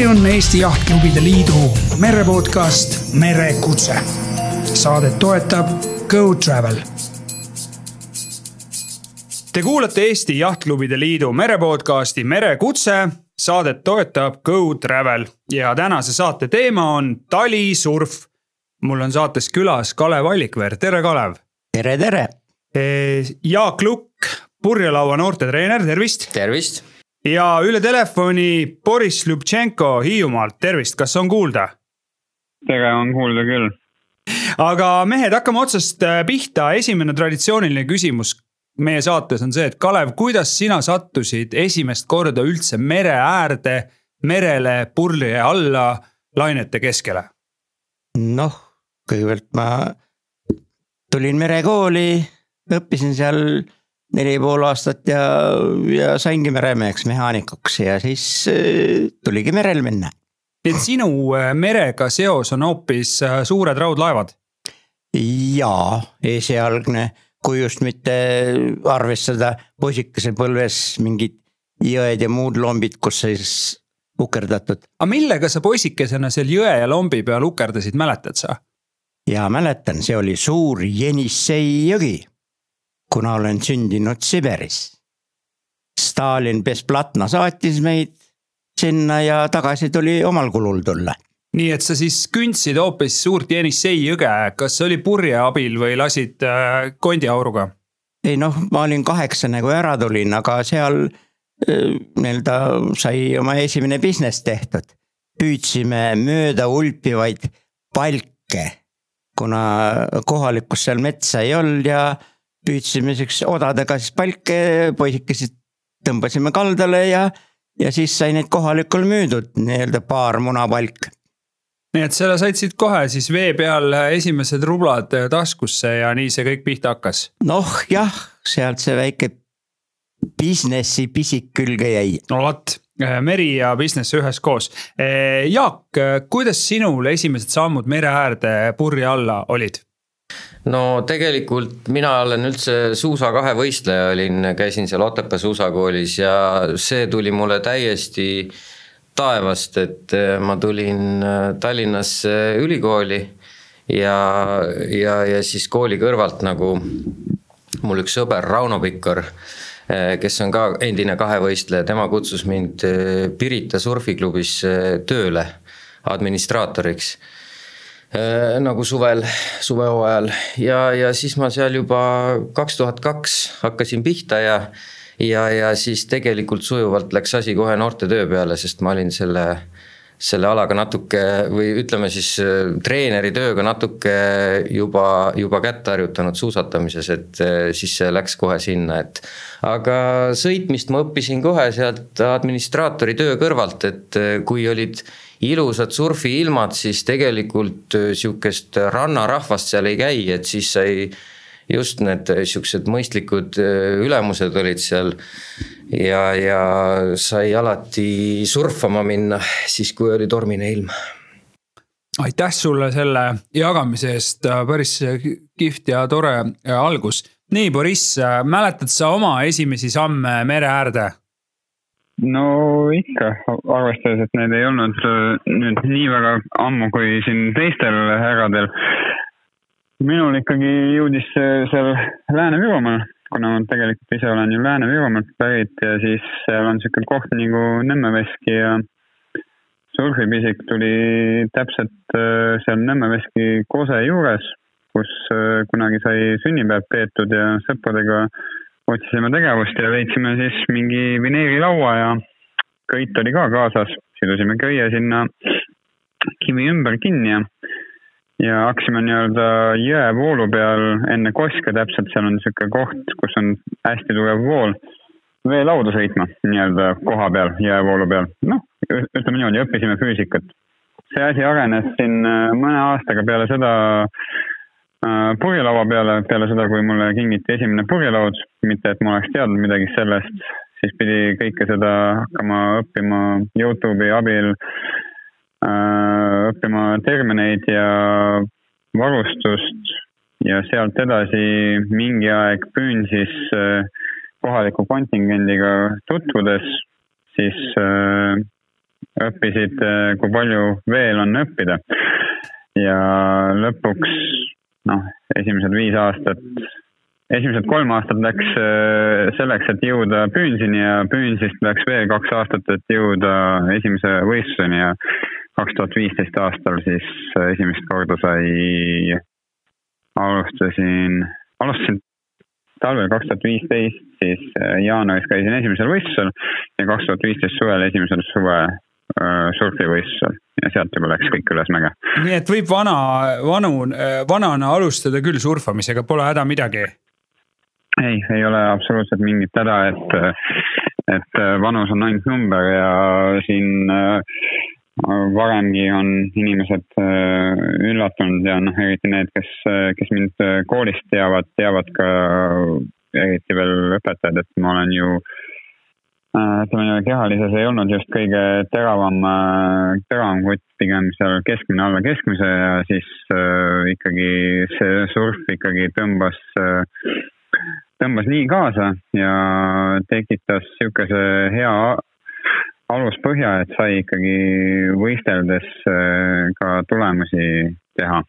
see on Eesti Jahtklubide Liidu merepodcast Merekutse. saadet toetab Go Travel. Te kuulate Eesti Jahtklubide Liidu merepodcasti Merekutse. saadet toetab Go Travel ja tänase saate teema on talisurf. mul on saates külas Kalev Allikveer, tere Kalev. tere, tere. Jaak Lukk, purjelaua noortetreener, tervist. tervist ja üle telefoni Boris Ljubtšenko Hiiumaalt, tervist, kas on kuulda? tere, on kuulda küll. aga mehed, hakkame otsast äh, pihta, esimene traditsiooniline küsimus meie saates on see, et Kalev, kuidas sina sattusid esimest korda üldse mere äärde, merele, purje alla, lainete keskele? noh, kõigepealt ma tulin merekooli, õppisin seal neli pool aastat ja, ja saingi meremeheks, mehaanikuks ja siis äh, tuligi merel minna. nii et sinu äh, merega seos on hoopis äh, suured raudlaevad? jaa, esialgne, kui just mitte arvestada poisikese põlves mingid jõed ja muud lombid, kus siis ukerdatud. aga millega sa poisikesena seal jõe ja lombi peal ukerdasid, mäletad sa? jaa, mäletan, see oli suur Jenissei jõgi kuna olen sündinud Siberis. Stalin Besplatna saatis meid sinna ja tagasi tuli omal kulul tulla. nii et sa siis kündsid hoopis suurt Jenissei jõge, kas see oli purje abil või lasid äh, kondiauruga? ei noh, ma olin kaheksane, kui ära tulin, aga seal äh, nii-öelda sai oma esimene business tehtud. püüdsime mööda ulpivaid palke, kuna kohalikus seal metsa ei olnud ja püüdsime siukse odadega siis palke, poisikesed tõmbasime kaldale ja, ja siis sai neid kohalikul müüdud nii-öelda paar munapalk. nii et sa said siit kohe siis vee peal esimesed rublad taskusse ja nii see kõik pihta hakkas? noh jah, sealt see väike businessi pisik külge jäi. no vot, meri ja business üheskoos. Jaak, kuidas sinul esimesed sammud mere äärde purje alla olid? No tegelikult mina olen üldse suusa kahevõistleja olin, käisin seal Otepää suusakoolis ja see tuli mulle täiesti taevast, et äh, ma tulin äh, Tallinnasse ülikooli ja, ja, ja siis kooli kõrvalt nagu mul üks sõber, Rauno Pikkar, äh, kes on ka endine kahevõistleja, tema kutsus mind Pirita surfiklubis tööle administraatoriks nagu suvel, suvehooajal ja, ja siis ma seal juba kaks tuhat kaks hakkasin pihta ja. ja, ja siis tegelikult sujuvalt läks asi kohe noortetöö peale, sest ma olin selle, selle alaga natuke või ütleme siis äh, treeneri tööga natuke juba, juba kätt harjutanud suusatamises, et äh, siis see läks kohe sinna, et. aga sõitmist ma õppisin kohe sealt administraatori töö kõrvalt, et kui olid ilusad surfiilmad, siis tegelikult äh, sihukest rannarahvast seal ei käi, et siis sai just need siuksed mõistlikud äh, ülemused olid seal. ja, ja sai alati surfama minna siis, kui oli tormine ilm aitäh sulle selle jagamise eest, päris kihvt ja tore algus. nii, Boriss, mäletad sa oma esimesi samme mere äärde? No ikka, arvestades, et need ei olnud äh, nüüd nii väga ammu kui siin teistel härradel. minul ikkagi jõudis seal Lääne-Virumaal, kuna ma tegelikult ise olen ju Lääne-Virumaalt pärit ja siis seal on sihuke koht nagu Nõmmeveski ja surfipisik tuli täpselt äh, seal Nõmmeveski Kose juures, kus äh, kunagi sai sünnipäev peetud ja sõpradega otsisime tegevust ja leidsime siis mingi vineerilaua ja köit oli ka kaasas, sidusime köie sinna kivi ümber kinni ja, ja hakkasime nii-öelda jõevoolu peal enne koske täpselt, seal on niisugune koht, kus on hästi tugev vool, veelauda sõitma nii-öelda koha peal, jõevoolu peal. noh, ütleme niimoodi, õppisime füüsikat. see asi arenes siin äh, mõne aastaga peale seda purjelaua peale, peale seda, kui mulle kingiti esimene purjelaud, mitte et ma oleks teadnud midagi sellest, siis pidi kõike seda hakkama õppima Youtube'i abil, äh, õppima termineid ja varustust ja sealt edasi mingi aeg püün siis äh, kohaliku kontingendiga tutvudes, siis õppisid, kui palju veel on õppida. ja lõpuks noh, esimesed viis aastat, esimesed kolm aastat läks selleks, et jõuda Püünsini ja Püünsist läks veel kaks aastat, et jõuda esimese võistluseni ja kaks tuhat viisteist aastal siis esimest korda sai, alustasin, alustasin talvel kaks tuhat viisteist, siis äh, jaanuaris käisin esimesel võistlusel ja kaks tuhat viisteist suvel esimesel suve äh, surfivõistlusel ja sealt juba läks kõik üles mäge. nii et võib vana, vanu, äh, vanana alustada küll surfamisega, pole häda midagi? ei, ei ole absoluutselt mingit häda, et, et vanus on ainult number ja siin varemgi on inimesed äh, üllatunud ja noh, eriti need, kes, kes mind äh, koolist teavad, teavad ka eriti veel õpetajad, et ma olen ju äh, ütleme äh, kehalises ei olnud just kõige teravam äh,, teravam kutt, pigem seal keskmine, alla keskmise ja siis äh, ikkagi see surf ikkagi tõmbas äh, tõmbas nii kaasa ja tekitas sihukese hea aluspõhja, et sai ikkagi võisteldes äh, ka tulemusi teha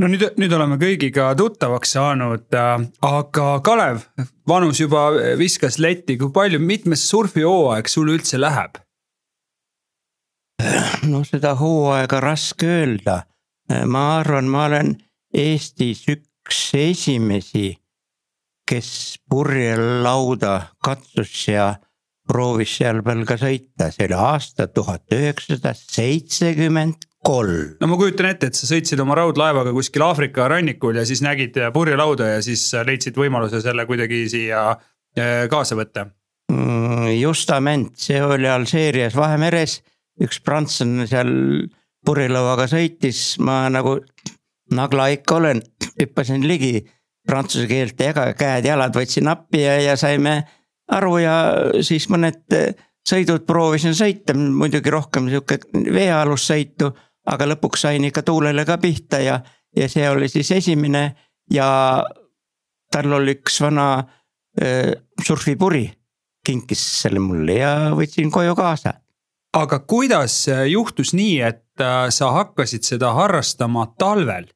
no nüüd, nüüd oleme kõigiga tuttavaks saanud, äh, aga Kalev, vanus juba viskas letti, kui palju, mitmes surfihooaeg sul üldse läheb? no seda hooaega raske öelda. ma arvan, ma olen Eestis üks esimesi, kes purjelauda katsus ja proovis seal peal ka sõita, see oli aasta tuhat üheksasada seitsekümmend kolm. no ma kujutan ette, et sa sõitsid oma raudlaevaga kuskil Aafrika rannikul ja siis nägid purjelauda ja siis leidsid võimaluse selle kuidagi siia eh, kaasa võtta mm,. justament, see oli Alžeerias Vahemeres, üks prantslane seal purjelauaga sõitis, ma nagu nagla ikka olen, hüppasin ligi prantsuse keelt ei jaga, käed-jalad võtsin appi ja, ja saime aru ja siis mõned eh, sõidud proovisin sõita, muidugi rohkem sihuke veealussõitu, aga lõpuks sain ikka tuulele ka pihta ja, ja see oli siis esimene ja tal oli üks vana äh, surfipuri, kinkis selle mulle ja võtsin koju kaasa. aga kuidas juhtus nii, et sa hakkasid seda harrastama talvel?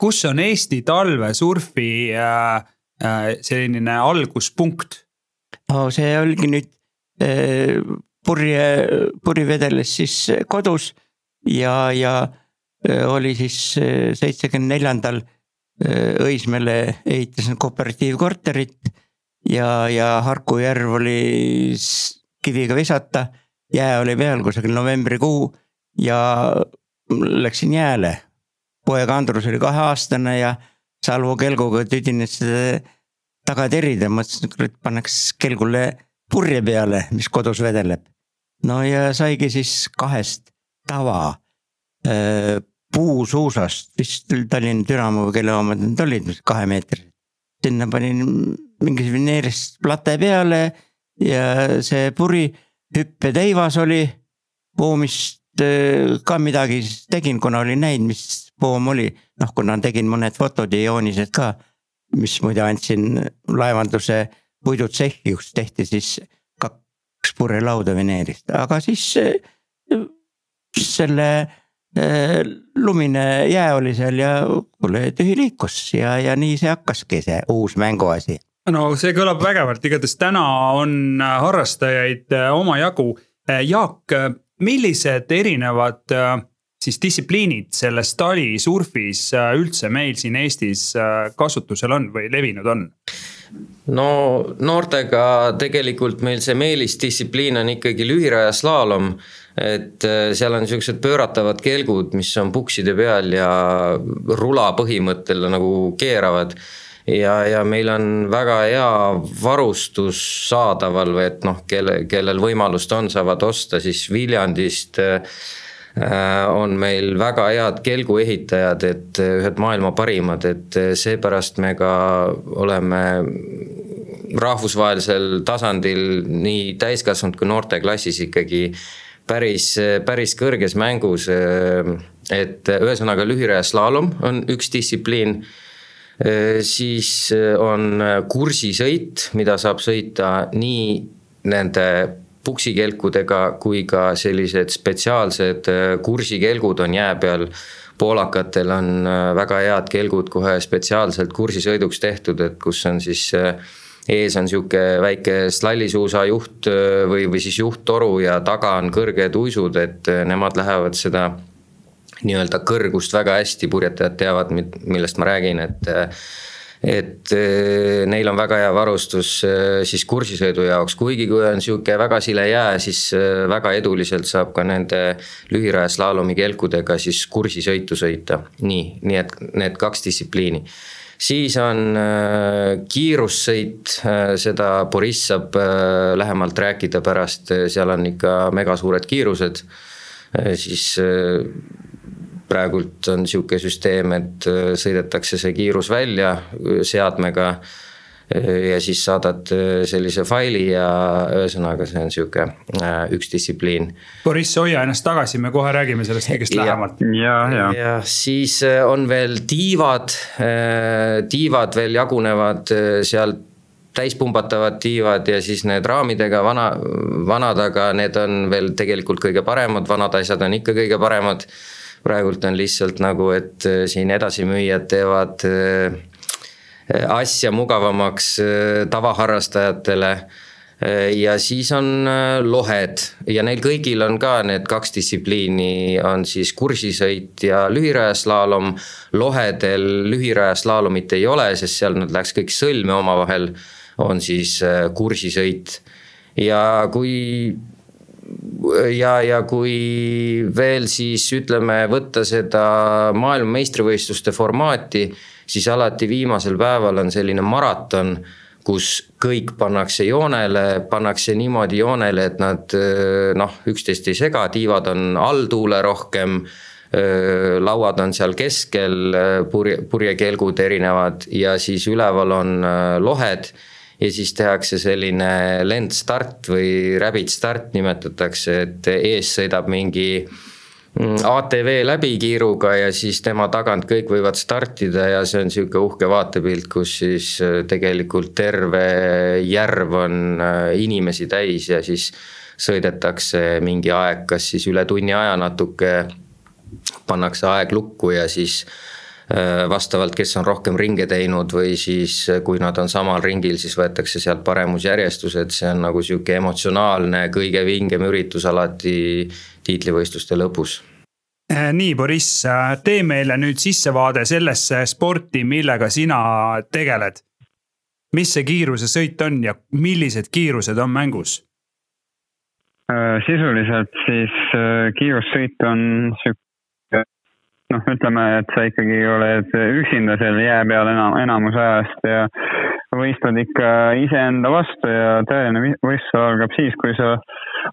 kus on Eesti talvesurfi Äh, selline alguspunkt? no see oligi nüüd äh, purje, puri vedeles siis kodus ja, ja äh, oli siis seitsekümne neljandal Õismäele ehitasin kooperatiivkorterit ja, ja Harku järv oli kiviga visata. jää oli peal kusagil novembrikuu ja läksin jääle. poeg Andrus oli kaheaastane ja Salvo kelguga tüdines seda taga terida, mõtlesin, et kurat pannaks kelgule purje peale, mis kodus vedeleb. no ja saigi siis kahest tava äh, puusuusast, vist Tallinna Dünamo või kelle omad need olid, kahemeetrised. sinna panin mingisugune veneerist plate peale ja see puri hüppeteivas oli. poomist äh, ka midagi tegin, kuna olin näinud, mis poom oli, noh kuna tegin mõned fotod ja joonised ka, mis muide andsin laevanduse puidutsehhi, kus tehti siis kaks purjelauda veneerist, aga siis eh, selle eh, lumine jää oli seal ja kuule tühi liikus ja, ja nii see hakkaski, see uus mänguasi. No see kõlab vägevalt, igatahes täna on harrastajaid eh, omajagu. Jaak, millised erinevad siis distsipliinid selles talisurfis äh, üldse meil siin Eestis äh, kasutusel on või levinud on? no noortega tegelikult meil see meelisdistsipliin on ikkagi lühiraja slaalom. et äh, seal on siuksed pööratavad kelgud, mis on pukside peal ja rula põhimõttel nagu keeravad ja, ja meil on väga hea varustus saadaval või et noh, kelle, kellel võimalust on, saavad osta siis Viljandist äh, on meil väga head kelguehitajad, et äh, ühed maailma parimad, et äh, seepärast me ka oleme rahvusvahelisel tasandil nii täiskasvanud kui noorteklassis ikkagi päris, päris kõrges mängus. et ühesõnaga lühiraja slaalom on üks distsipliin siis on kursisõit, mida saab sõita nii nende puksikelkudega kui ka sellised spetsiaalsed kursikelgud on jää peal. poolakatel on väga head kelgud kohe spetsiaalselt kursisõiduks tehtud, et kus on siis ees on sihuke väike slallisuusajuht või, või siis juhttoru ja taga on kõrged uisud, et nemad lähevad seda nii-öelda kõrgust väga hästi, purjetajad teavad, millest ma räägin, et et eh, neil on väga hea varustus eh, siis kursisõidu jaoks, kuigi kui on sihuke väga sile jää, siis eh, väga eduliselt saab ka nende lühiraja slaalomi kelkudega siis kursisõitu sõita. nii, nii et need kaks distsipliini siis on kiirussõit, seda Boriss saab lähemalt rääkida pärast, seal on ikka megasuured kiirused. siis praegult on sihuke süsteem, et äh, sõidetakse see kiirus välja äh, seadmega. Äh, ja siis saadad sellise faili ja ühesõnaga, see on sihuke üks distsipliin. Boriss, hoia ennast tagasi, me kohe räägime sellest kõigest lähemalt. ja, ja, ja siis on veel tiivad, tiivad veel jagunevad sealt täispumbatavad tiivad ja siis need raamidega vana, vanad, aga need on veel tegelikult kõige paremad, vanad asjad on ikka kõige paremad praegult on lihtsalt nagu, et äh, siin edasimüüjad teevad äh, asja mugavamaks äh, tavaharrastajatele ja siis on lohed ja neil kõigil on ka need kaks distsipliini, on siis kursisõit ja lühirajaslaalom. lohedel lühirajaslaalomit ei ole, sest seal nad läks kõik sõlme omavahel, on siis kursisõit. ja kui ja, ja kui veel siis ütleme, võtta seda maailmameistrivõistluste formaati, siis alati viimasel päeval on selline maraton, kus kõik pannakse joonele, pannakse niimoodi joonele, et nad noh, üksteist ei sega, tiivad on alltuule rohkem lauad on seal keskel, purje, purjekelgud erinevad ja siis üleval on lohed ja siis tehakse selline lendstart või rabbit start nimetatakse, et ees sõidab mingi mm, ATV läbikiiruga ja siis tema tagant kõik võivad startida ja see on sihuke uhke vaatepilt, kus siis äh, tegelikult terve järv on äh, inimesi täis ja siis sõidetakse mingi aeg, kas siis üle tunni aja natuke pannakse aeg lukku ja siis Äh, vastavalt, kes on rohkem ringe teinud või siis äh, kui nad on samal ringil, siis võetakse sealt paremusjärjestused, see on nagu sihuke emotsionaalne, kõige vingem üritus alati tiitlivõistluste lõpus äh, nii, Boriss, tee meile nüüd sissevaade sellesse sporti, millega sina tegeled. mis see kiirusesõit on ja millised kiirused on mängus? sisuliselt siis kiirussõit on sihuke noh, ütleme, et sa ikkagi oled üksinda seal jää peal enam, enamus ajast ja võistled ikka iseenda vastu ja tõeline võistlus algab siis, kui sa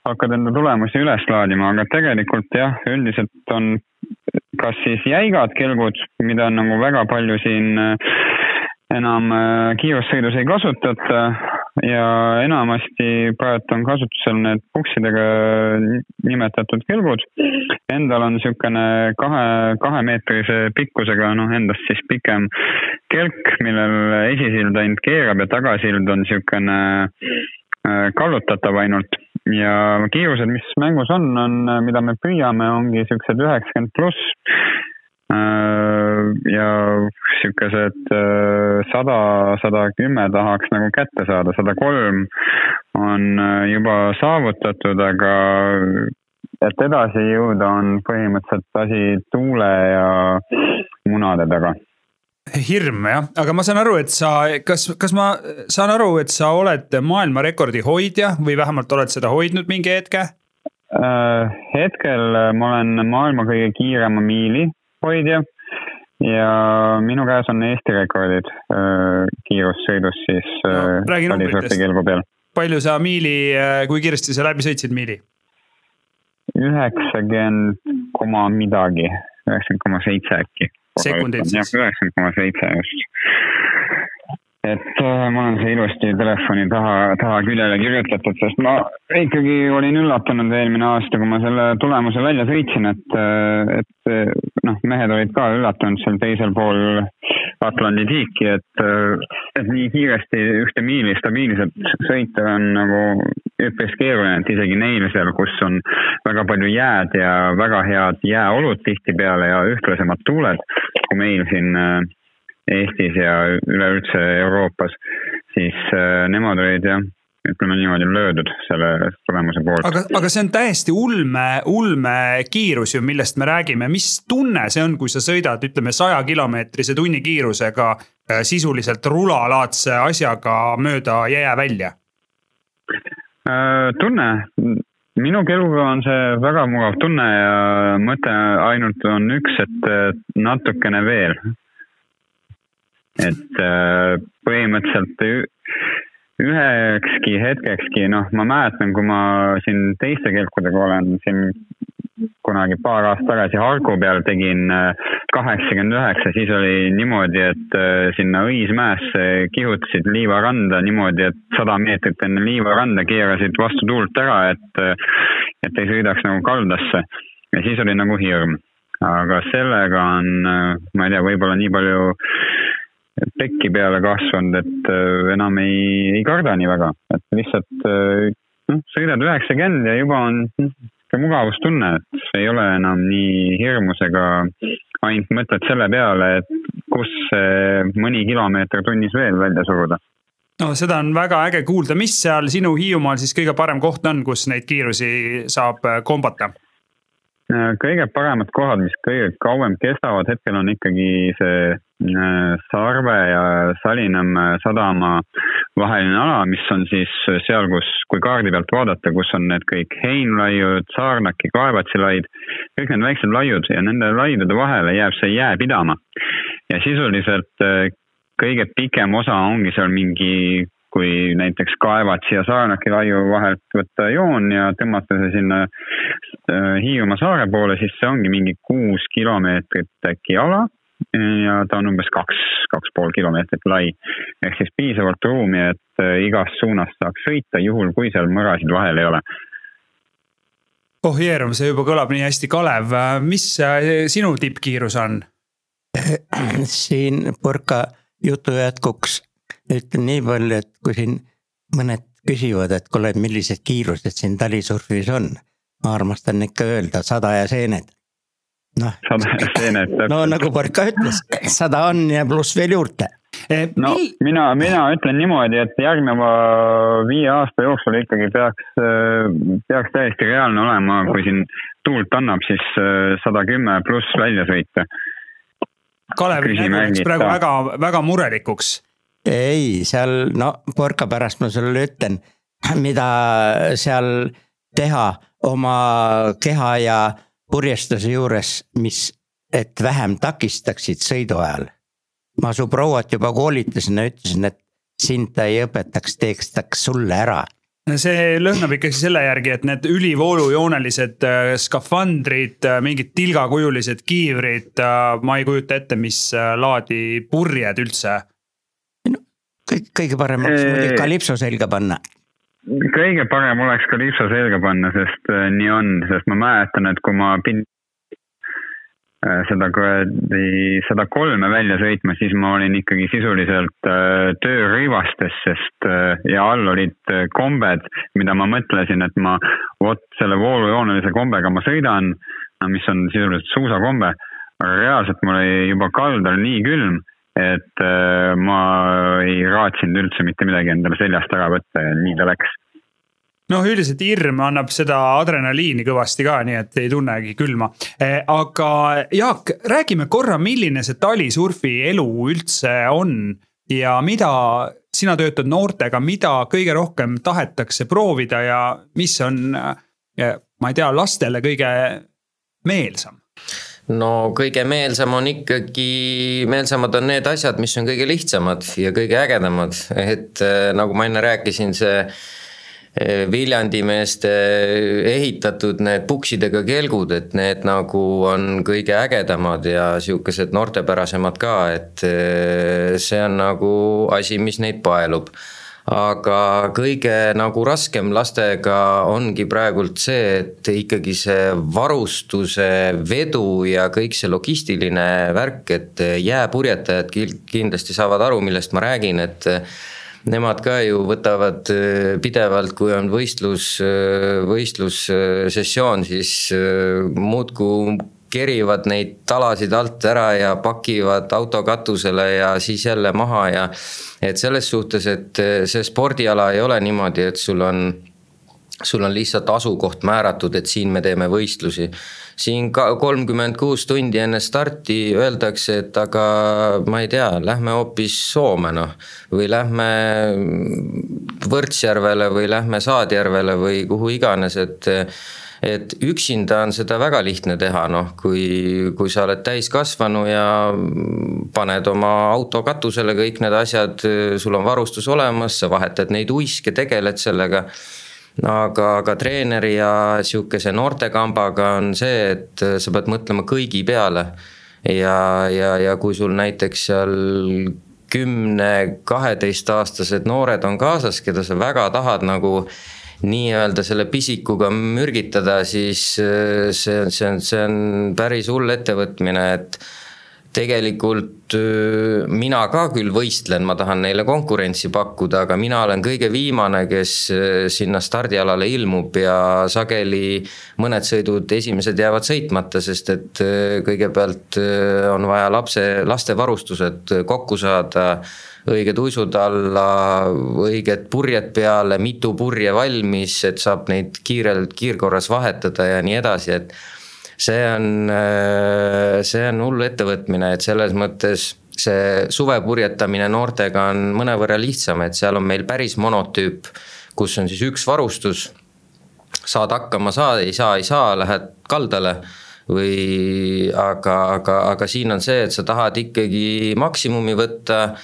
hakkad enda tulemusi üles laadima, aga tegelikult jah, üldiselt on kas siis jäigad kelgud, mida on nagu väga palju siin enam äh, kiirussõidus ei kasutata ja enamasti praegu on kasutusel need puksidega nimetatud kelgud. Endal on niisugune kahe, kahemeetrise pikkusega, noh endast siis pikem kelk, millel esisild ainult keerab ja tagasild on niisugune äh, kallutatav ainult ja kiirused, mis mängus on, on, mida me püüame, ongi siuksed üheksakümmend pluss ja sihukesed äh, sada, sada kümme tahaks nagu kätte saada, sada kolm on äh, juba saavutatud, aga et edasi jõuda, on põhimõtteliselt asi tuule ja munade taga. Hirm jah, aga ma saan aru, et sa, kas, kas ma saan aru, et sa oled maailmarekordi hoidja või vähemalt oled seda hoidnud mingi hetke? hetkel ma olen maailma kõige kiirema miili hoidja ja minu käes on Eesti rekordid äh, kiirussõidus siis no, välisõppe kelgu peal. palju sa miili, äh, kui kiiresti sa läbi sõitsid miili? üheksakümmend koma midagi, üheksakümmend koma seitse äkki. sekundit siis? üheksakümmend koma seitse just et äh, ma olen see ilusti telefoni taha, taha küljele kirjutatud, sest ma ikkagi olin üllatunud eelmine aasta, kui ma selle tulemuse välja sõitsin, et, äh, et äh, noh, mehed olid ka üllatunud seal teisel pool Atlandi tiiki, et, et nii kiiresti ühte miili stabiilselt sõita on nagu üpris keeruline, et isegi neil seal, kus on väga palju jääd ja väga head jääolud tihtipeale ja ühtlasemad tuuled kui meil siin äh, Eestis ja üleüldse Euroopas, siis äh, nemad olid jah, ütleme niimoodi löödud selle tulemuse poolt. aga, aga see on täiesti ulme, ulme kiirus ju, millest me räägime, mis tunne see on, kui sa sõidad, ütleme saja kilomeetrise tunnikiirusega äh, sisuliselt rulalaadse asjaga mööda jäävälja? tunne, minu keluga on see väga mugav tunne ja mõte ainult on üks, et natukene veel et äh, põhimõtteliselt ühekski hetkekski, noh, ma mäletan, kui ma siin teiste kelkudega olen siin kunagi paar aastat tagasi Harku peal tegin äh, kaheksakümmend üheksa, siis oli niimoodi, et äh, sinna Õismäesse kihutasid liivaranda niimoodi, et sada meetrit enne liivaranda keerasid vastu tuult ära, et, et ei sõidaks nagu kaldasse. ja siis oli nagu hirm. aga sellega on, ma ei tea, võib-olla nii palju tekki peale kasvanud, et äh, enam ei, ei karda nii väga, et lihtsalt äh, noh, sõidad üheksakümmend ja juba on niisugune mugavustunne, et ei ole enam nii hirmus ega ainult mõtled selle peale, et kus mõni kilomeeter tunnis veel välja suruda no seda on väga äge kuulda, mis seal sinu Hiiumaal siis kõige parem koht on, kus neid kiirusi saab äh, kombata? Kõige paremad kohad, mis kõige kauem kestavad, hetkel on ikkagi see Äh, Sarve ja Salinõmme sadama vaheline ala, mis on siis seal, kus, kui kaardi pealt vaadata, kus on need kõik heinlaiud, Saarnaki, Kaevatsi laid, kõik need väiksed laiud ja nende laidude vahele jääb see jää pidama. ja sisuliselt äh, kõige pikem osa ongi seal mingi, kui näiteks Kaevatsi ja Saarnaki laiu vahelt võtta joon ja tõmmata see sinna äh, Hiiumaa saare poole, siis see ongi mingi kuus kilomeetrit äkki ala ja ta on umbes kaks, kaks pool kilomeetrit lai. ehk siis piisavalt ruumi, et äh, igast suunast saaks sõita, juhul kui seal mõrasid vahel ei ole. oh Jeerum, see juba kõlab nii hästi, Kalev, mis äh, sinu tippkiirus on? siin Purka jutu jätkuks ütlen nii palju, et kui siin mõned küsivad, et kuule, millised kiirused siin talisurfis on. ma armastan ikka öelda sada ja seened noh, no nagu Porka ütles, sada on ja pluss veel juurde. Eh, no mina, mina ütlen niimoodi, et järgneva viie aasta jooksul ikkagi peaks, peaks täiesti reaalne olema, kui siin tuult annab, siis sada kümme pluss välja sõita. Kalevi nägu läks praegu väga, väga murelikuks. Ei, seal no Porka pärast ma sulle ütlen, mida seal teha oma keha ja purjestuse juures, mis, et vähem takistaksid sõidu ajal. ma su prouat juba koolitasin ja ütlesin, et sind ta ei õpetaks, teeks taks sulle ära see lõhnab ikkagi selle järgi, et need ülivoolujoonelised äh, skafandrid, äh, mingid tilgakujulised kiivrid, äh, ma ei kujuta ette, mis laadi purjed üldse. No kõik, kõige parem oleks muidugi kalipso selga panna. kõige parem oleks ka lipsa selga panna, sest äh, nii on, sest ma mäletan, et kui ma pidin äh, seda kuradi sada kolme välja sõitma, siis ma olin ikkagi sisuliselt äh, töörõivastes, sest ja all olid kombed, mida ma mõtlesin, et ma vot selle voolujoonelise kombega ma sõidan, mis on sisuliselt suusakombe, aga reaalselt mul oli juba kaldal nii külm et äh, ma ei raatsinud üldse mitte midagi endale seljast ära võtta ja nii ta läks. noh, üldiselt hirm annab seda adrenaliini kõvasti ka, nii et ei tunnegi külma. Aga Jaak, räägime korra, milline see talisurfi elu üldse on ja mida sina töötad noortega, mida kõige rohkem tahetakse proovida ja mis on, ma ei tea, lastele kõige meelsam? No kõige meelsam on ikkagi, meelsamad on need asjad, mis on kõige lihtsamad ja kõige ägedamad, et äh, nagu ma enne rääkisin, see äh, Viljandi meeste ehitatud need puksidega kelgud, et need nagu on kõige ägedamad ja sihukesed noortepärasemad ka, et äh, see on nagu asi, mis neid paelub aga kõige nagu raskem lastega ongi praegult see, et ikkagi see varustuse vedu ja kõik see logistiline värk, et jääpurjetajad kindlasti saavad aru, millest ma räägin, et nemad ka ju võtavad pidevalt, kui on võistlus, võistlussessioon, siis muudkui kerivad neid talasid alt ära ja pakivad auto katusele ja siis jälle maha ja. et selles suhtes, et see spordiala ei ole niimoodi, et sul on sul on lihtsalt asukoht määratud, et siin me teeme võistlusi. siin ka kolmkümmend kuus tundi enne starti öeldakse, et aga ma ei tea, lähme hoopis Soome noh. või lähme Võrtsjärvele või lähme Saadjärvele või kuhu iganes, et et üksinda on seda väga lihtne teha, noh, kui, kui sa oled täiskasvanu ja paned oma auto katusele kõik need asjad, sul on varustus olemas, sa vahetad neid uiske, tegeled sellega aga, aga treeneri ja sihukese noortekambaga on see, et sa pead mõtlema kõigi peale. ja, ja, ja kui sul näiteks seal kümne, kaheteistaastased noored on kaasas, keda sa väga tahad nagu nii-öelda selle pisikuga mürgitada, siis äh, see on, see on, see on päris hull ettevõtmine, et tegelikult mina ka küll võistlen, ma tahan neile konkurentsi pakkuda, aga mina olen kõige viimane, kes sinna stardialale ilmub ja sageli mõned sõidud esimesed jäävad sõitmata, sest et kõigepealt on vaja lapse, laste varustused kokku saada õiged uisud alla, õiged purjed peale, mitu purje valmis, et saab neid kiirelt, kiirkorras vahetada ja nii edasi, et see on, see on hull ettevõtmine, et selles mõttes see suvepurjetamine noortega on mõnevõrra lihtsam, et seal on meil päris monotüüp, kus on siis üks varustus, saad hakkama, saa, ei saa, ei saa, lähed kaldale. või aga, aga, aga siin on see, et sa tahad ikkagi maksimumi võtta.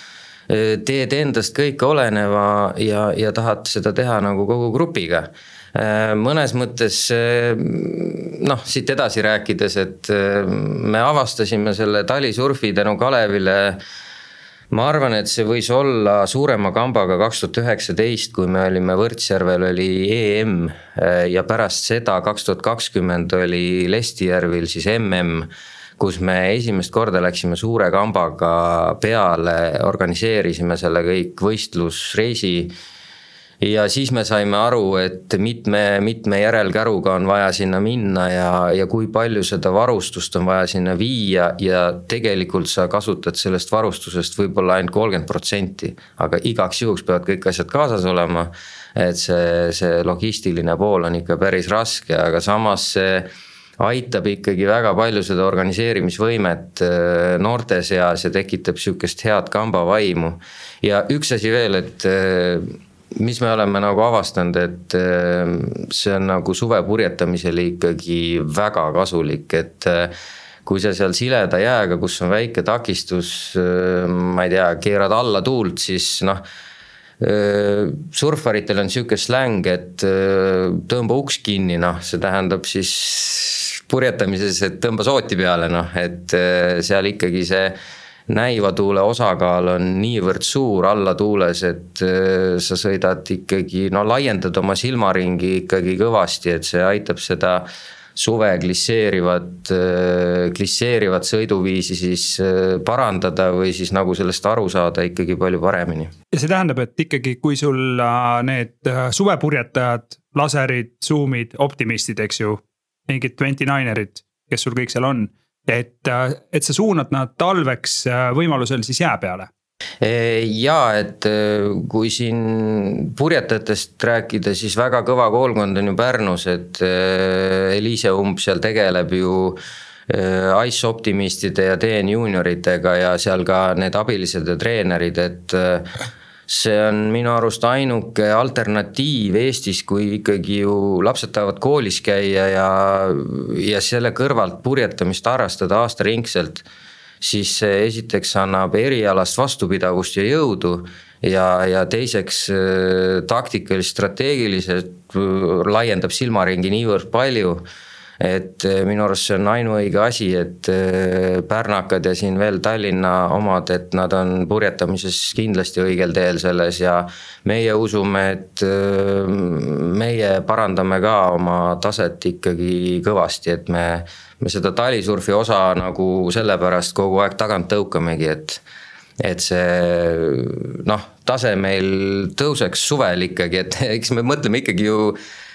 teed endast kõik oleneva ja, ja tahad seda teha nagu kogu grupiga. Mõnes mõttes noh, siit edasi rääkides, et me avastasime selle talisurfi tänu Kalevile. Ma arvan, et see võis olla suurema kambaga kaks tuhat üheksateist, kui me olime Võrtsjärvel oli EM ja pärast seda kaks tuhat kakskümmend oli Lestijärvil siis mm kus me esimest korda läksime suure kambaga peale, organiseerisime selle kõik võistlusreisi ja siis me saime aru, et mitme, mitme järelkäruga on vaja sinna minna ja, ja kui palju seda varustust on vaja sinna viia ja tegelikult sa kasutad sellest varustusest võib-olla ainult kolmkümmend protsenti. aga igaks juhuks peavad kõik asjad kaasas olema. et see, see logistiline pool on ikka päris raske, aga samas see aitab ikkagi väga palju seda organiseerimisvõimet äh, noorte seas ja tekitab sihukest head kambavaimu. ja üks asi veel, et äh, mis me oleme nagu avastanud, et äh, see on nagu suve purjetamisel ikkagi väga kasulik, et kui sa seal sileda jääga, kus on väike takistus, ma ei tea, keerad alla tuult, siis noh surfaritel on sihuke släng, et tõmba uks kinni, noh, see tähendab siis purjetamises, et tõmba sooti peale, noh, et seal ikkagi see näiva tuule osakaal on niivõrd suur alla tuules, et äh, sa sõidad ikkagi, no laiendad oma silmaringi ikkagi kõvasti, et see aitab seda suve glisseerivat, äh, glisseerivat sõiduviisi siis parandada või siis nagu sellest aru saada ikkagi palju paremini. ja see tähendab, et ikkagi, kui sul need suvepurjetajad, laserid, zoom'id, optimistid, eks ju mingid twenty ninerid, kes sul kõik seal on. Et, äh, et sa suunad nad talveks äh, võimalusel siis jää peale. Ja et äh, kui siin purjetajatest rääkida, siis väga kõva koolkond on ju Pärnus, et Eliise Umb seal tegeleb ju Ice optimistide ja DN juunioritega ja seal ka need abilised ja treenerid, et see on minu arust ainuke alternatiiv Eestis, kui ikkagi ju lapsed tahavad koolis käia ja, ja selle kõrvalt purjetamist harrastada aastaringselt. siis see esiteks annab erialast vastupidavust ja jõudu ja, ja teiseks äh, taktikalist, strateegiliselt äh, laiendab silmaringi niivõrd palju et eh, minu arust see on ainuõige asi, et eh, pärnakad ja siin veel Tallinna omad, et nad on purjetamises kindlasti õigel teel selles ja meie usume, et eh, meie parandame ka oma taset ikkagi kõvasti, et me, me seda talisurfi osa nagu sellepärast kogu aeg tagant tõukamegi, et et see noh, tase meil tõuseks suvel ikkagi, et eks me mõtleme ikkagi ju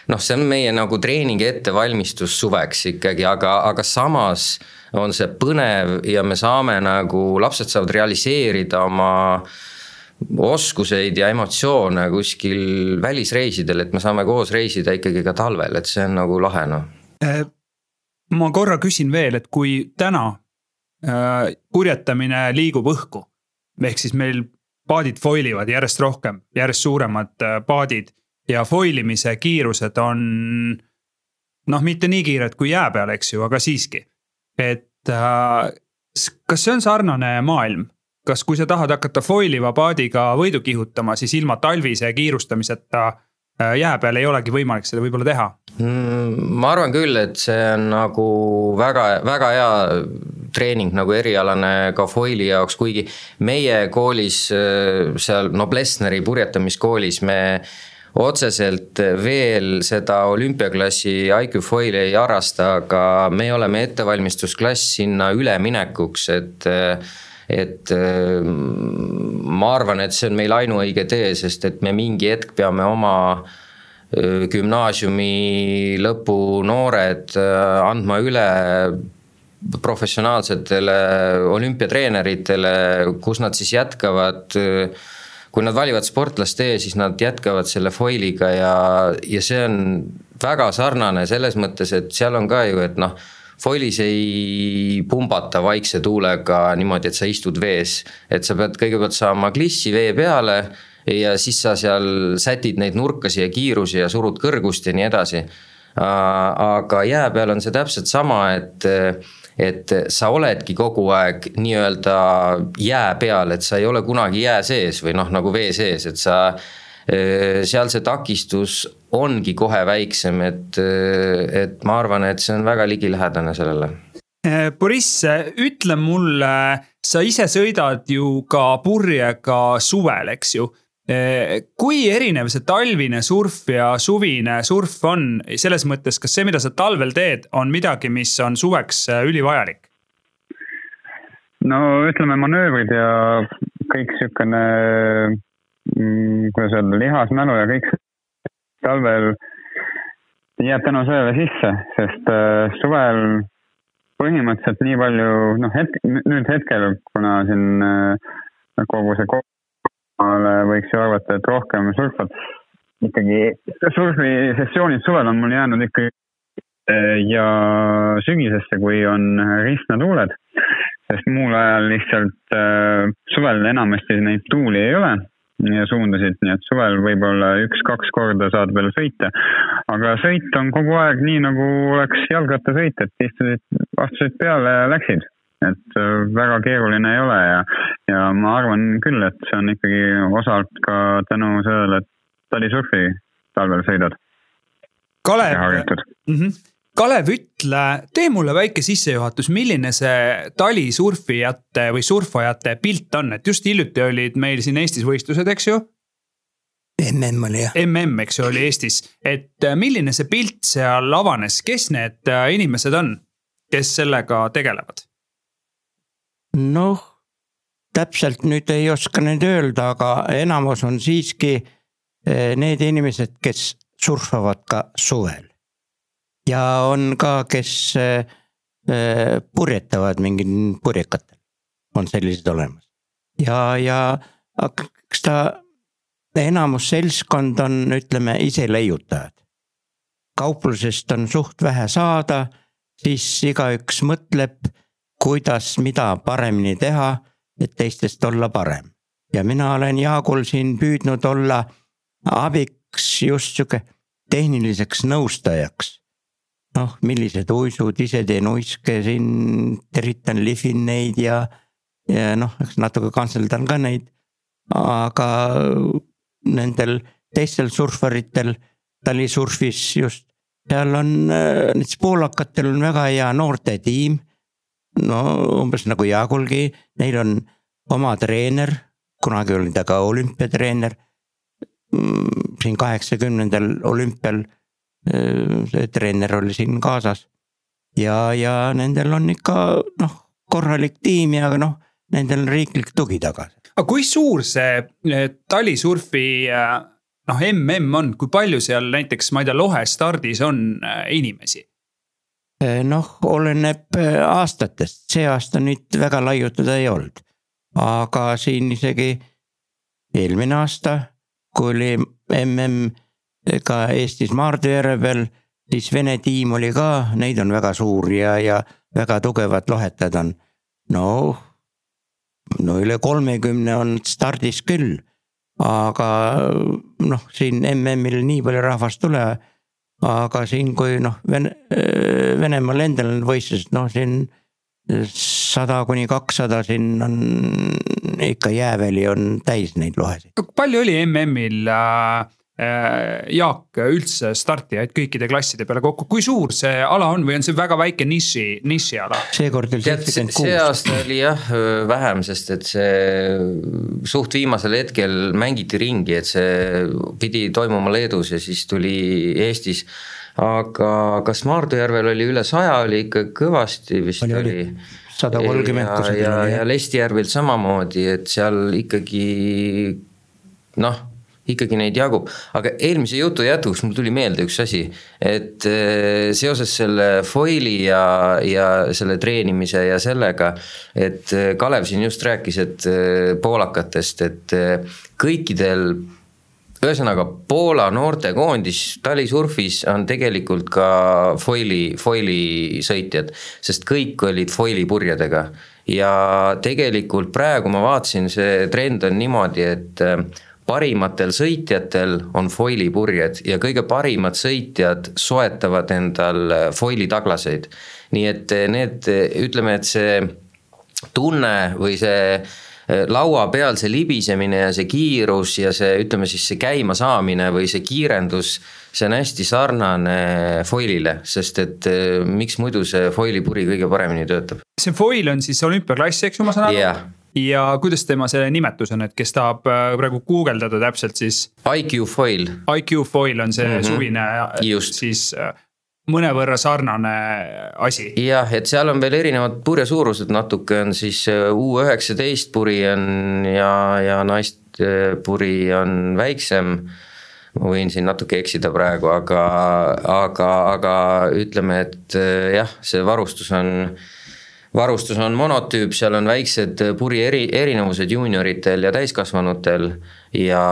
noh, see on meie nagu treeningi ettevalmistus suveks ikkagi, aga, aga samas on see põnev ja me saame nagu, lapsed saavad realiseerida oma oskuseid ja emotsioone kuskil välisreisidel, et me saame koos reisida ikkagi ka talvel, et see on nagu lahe noh. Äh, ma korra küsin veel, et kui täna äh, purjetamine liigub õhku, ehk siis meil paadid foil ivad järjest rohkem, järjest suuremad äh, paadid ja foil imise kiirused on noh, mitte nii kiired kui jää peal, eks ju, aga siiski. et äh, kas see on sarnane maailm, kas, kui sa tahad hakata foil iva paadiga võidu kihutama, siis ilma talvise kiirustamiseta äh, jää peal ei olegi võimalik seda võib-olla teha mm,? ma arvan küll, et see on nagu väga, väga hea treening nagu erialane ka foili jaoks, kuigi meie koolis äh, seal Noblessneri purjetamiskoolis me otseselt veel seda olümpiaklassi IQ foili ei harrasta, aga me oleme ettevalmistusklass sinna üleminekuks, et et ma arvan, et see on meil ainuõige tee, sest et me mingi hetk peame oma gümnaasiumi lõpu noored andma üle professionaalsetele olümpiatreeneritele, kus nad siis jätkavad kui nad valivad sportlastee, siis nad jätkavad selle foiliga ja, ja see on väga sarnane selles mõttes, et seal on ka ju, et noh foilis ei pumbata vaikse tuulega niimoodi, et sa istud vees. et sa pead kõigepealt saama klissi vee peale ja siis sa seal sätid neid nurkasi ja kiirusi ja surud kõrgust ja nii edasi. aga jää peal on see täpselt sama, et et sa oledki kogu aeg nii-öelda jää peal, et sa ei ole kunagi jää sees või noh, nagu vee sees, et sa seal see takistus ongi kohe väiksem, et, et ma arvan, et see on väga ligilähedane sellele. Boriss, ütle mulle, sa ise sõidad ju ka purjega suvel, eks ju kui erinev see talvine surf ja suvine surf on selles mõttes, kas see, mida sa talvel teed, on midagi, mis on suveks eh, ülivajalik? no ütleme, manöövrid ja kõik siukene, mm, kuidas öelda, lihasmälu ja kõik talvel jääb tänu sellele sisse, sest äh, suvel põhimõtteliselt nii palju, noh hetk, nüüd hetkel, kuna siin kogu see võiks ju arvata, et rohkem surfad ikkagi, surfisessioonid suvel on mul jäänud ikkagi ja sügisesse, kui on ristnatuuled. sest muul ajal lihtsalt äh, suvel enamasti neid tuuli ei ole ja suundasid, nii et suvel võib-olla üks-kaks korda saad veel sõita. aga sõit on kogu aeg nii, nagu oleks jalgrattasõit, et istusid, astusid peale ja läksid et äh, väga keeruline ei ole ja, ja ma arvan küll, et see on ikkagi osalt ka tänu sellele, et talisurfi talvel sõidad. Kalev, mm -hmm. Kalev, ütle, tee mulle väike sissejuhatus, milline see talisurfijate või surfajate pilt on, et just hiljuti olid meil siin Eestis võistlused, eks ju? mm oli jah. mm, eks ju, oli Eestis, et äh, milline see pilt seal avanes, kes need äh, inimesed on, kes sellega tegelevad? Noh, täpselt nüüd ei oska nüüd öelda, aga enamus on siiski eh, need inimesed, kes surfavad ka suvel. ja on ka, kes eh, eh, purjetavad mingil purjekatel, on sellised olemas. ja, ja eks ta enamus seltskond on, ütleme ise leiutajad. kauplusest on suht vähe saada, siis igaüks mõtleb kuidas, mida paremini teha, et teistest olla parem. ja mina olen Jaagul siin püüdnud olla abiks just sihuke tehniliseks nõustajaks. noh, millised uisud, ise teen uiske siin, teritan, lihvin neid ja, ja noh, eks natuke kantseldan ka neid. aga nendel teistel surfaritel, talisurfis just, seal on, näiteks poolakatel on väga hea noortetiim no umbes nagu Jaagulgi, neil on oma treener, kunagi oli ta ka olümpiatreener. Mm, siin kaheksakümnendal olümpial äh, see treener oli siin kaasas. ja, ja nendel on ikka noh, korralik tiim ja noh, nendel on riiklik tugi taga. aga kui suur see talisurfi äh, noh, mm on, kui palju seal näiteks, ma ei tea, Lohe stardis on äh, inimesi? Noh, oleneb aastatest, see aasta nüüd väga laiutada ei olnud. aga siin isegi eelmine aasta, kui oli mm ka Eestis Maardu järve peal, siis Vene tiim oli ka, neid on väga suur ja, ja väga tugevad lohetajad on. no, no üle kolmekümne on stardis küll. aga noh, siin MM-il nii palju rahvast tule. Aga siin, kui noh, Vene, Venemaal endal on võistlused, noh siin sada kuni kakssada, siin on ikka jääväli on täis neid lohesid. palju oli MM-il äh Äh, Jaak üldse startijaid kõikide klasside peale kokku, kui suur see ala on või on see väga väike niši, nišiala? seekord oli seitsekümmend kuus. see aasta oli jah vähem, sest et see suht viimasel hetkel mängiti ringi, et see pidi toimuma Leedus ja siis tuli Eestis. aga kas Maardujärvel oli üle saja, oli ikka kõvasti vist oli, oli sada kolmkümmend kusagil. ja, ja, ja Lestijärvel samamoodi, et seal ikkagi noh ikkagi neid jagub, aga eelmise jutu jätkuks mul tuli meelde üks asi, et äh, seoses selle foili ja, ja selle treenimise ja sellega, et äh, Kalev siin just rääkis, et äh, poolakatest, et kõikidel ühesõnaga Poola noortekoondis talisurfis on tegelikult ka foili, foili sõitjad, sest kõik olid foili purjedega. ja tegelikult praegu ma vaatasin, see trend on niimoodi, et parimatel sõitjatel on foili purjed ja kõige parimad sõitjad soetavad endal äh, foili taglaseid. nii et äh, need, äh, ütleme, et see tunne või see laua peal see libisemine ja see kiirus ja see, ütleme siis see käimasaamine või see kiirendus, see on hästi sarnane foilile, sest et miks muidu see foili puri kõige paremini töötab. see foil on siis olümpiaklass, eks ju, ma saan aru yeah.? Ja kuidas tema selle nimetus on, et kes tahab äh, praegu guugeldada täpselt siis. IQ foil. IQ foil on see mm -hmm. suvine äh, Just. siis äh, mõnevõrra sarnane asi. jah, et seal on veel erinevad purje suurused, natuke on siis U üheksateist puri on ja, ja naispuri on väiksem. ma võin siin natuke eksida praegu, aga, aga, aga ütleme, et jah, see varustus on varustus on monotüüp, seal on väiksed puri eri, erinevused juunioritel ja täiskasvanutel. ja,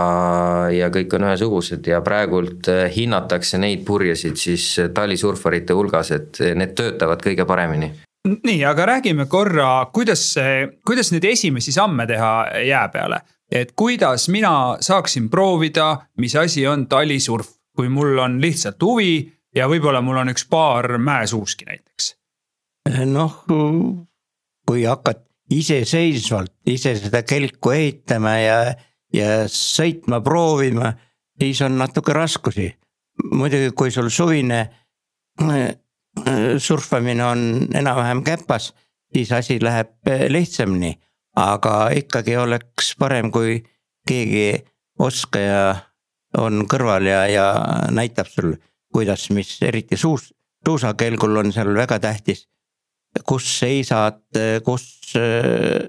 ja kõik on ühesugused ja praegult äh, hinnatakse neid purjesid siis talisurfarite hulgas, et need töötavad kõige paremini nii, aga räägime korra, kuidas, kuidas neid esimesi samme teha jää peale. et kuidas mina saaksin proovida, mis asi on talisurf, kui mul on lihtsalt huvi ja võib-olla mul on üks paar mäesuuski näiteks noh, kui hakkad iseseisvalt ise seda kelku ehitama ja, ja sõitma proovima, siis on natuke raskusi. muidugi, kui sul suvine äh, surfamine on enam-vähem käpas, siis asi läheb äh, lihtsamini. aga ikkagi oleks parem, kui keegi oskaja on kõrval ja, ja näitab sul, kuidas, mis eriti suus, suusakelgul on seal väga tähtis kus seisad, kus äh,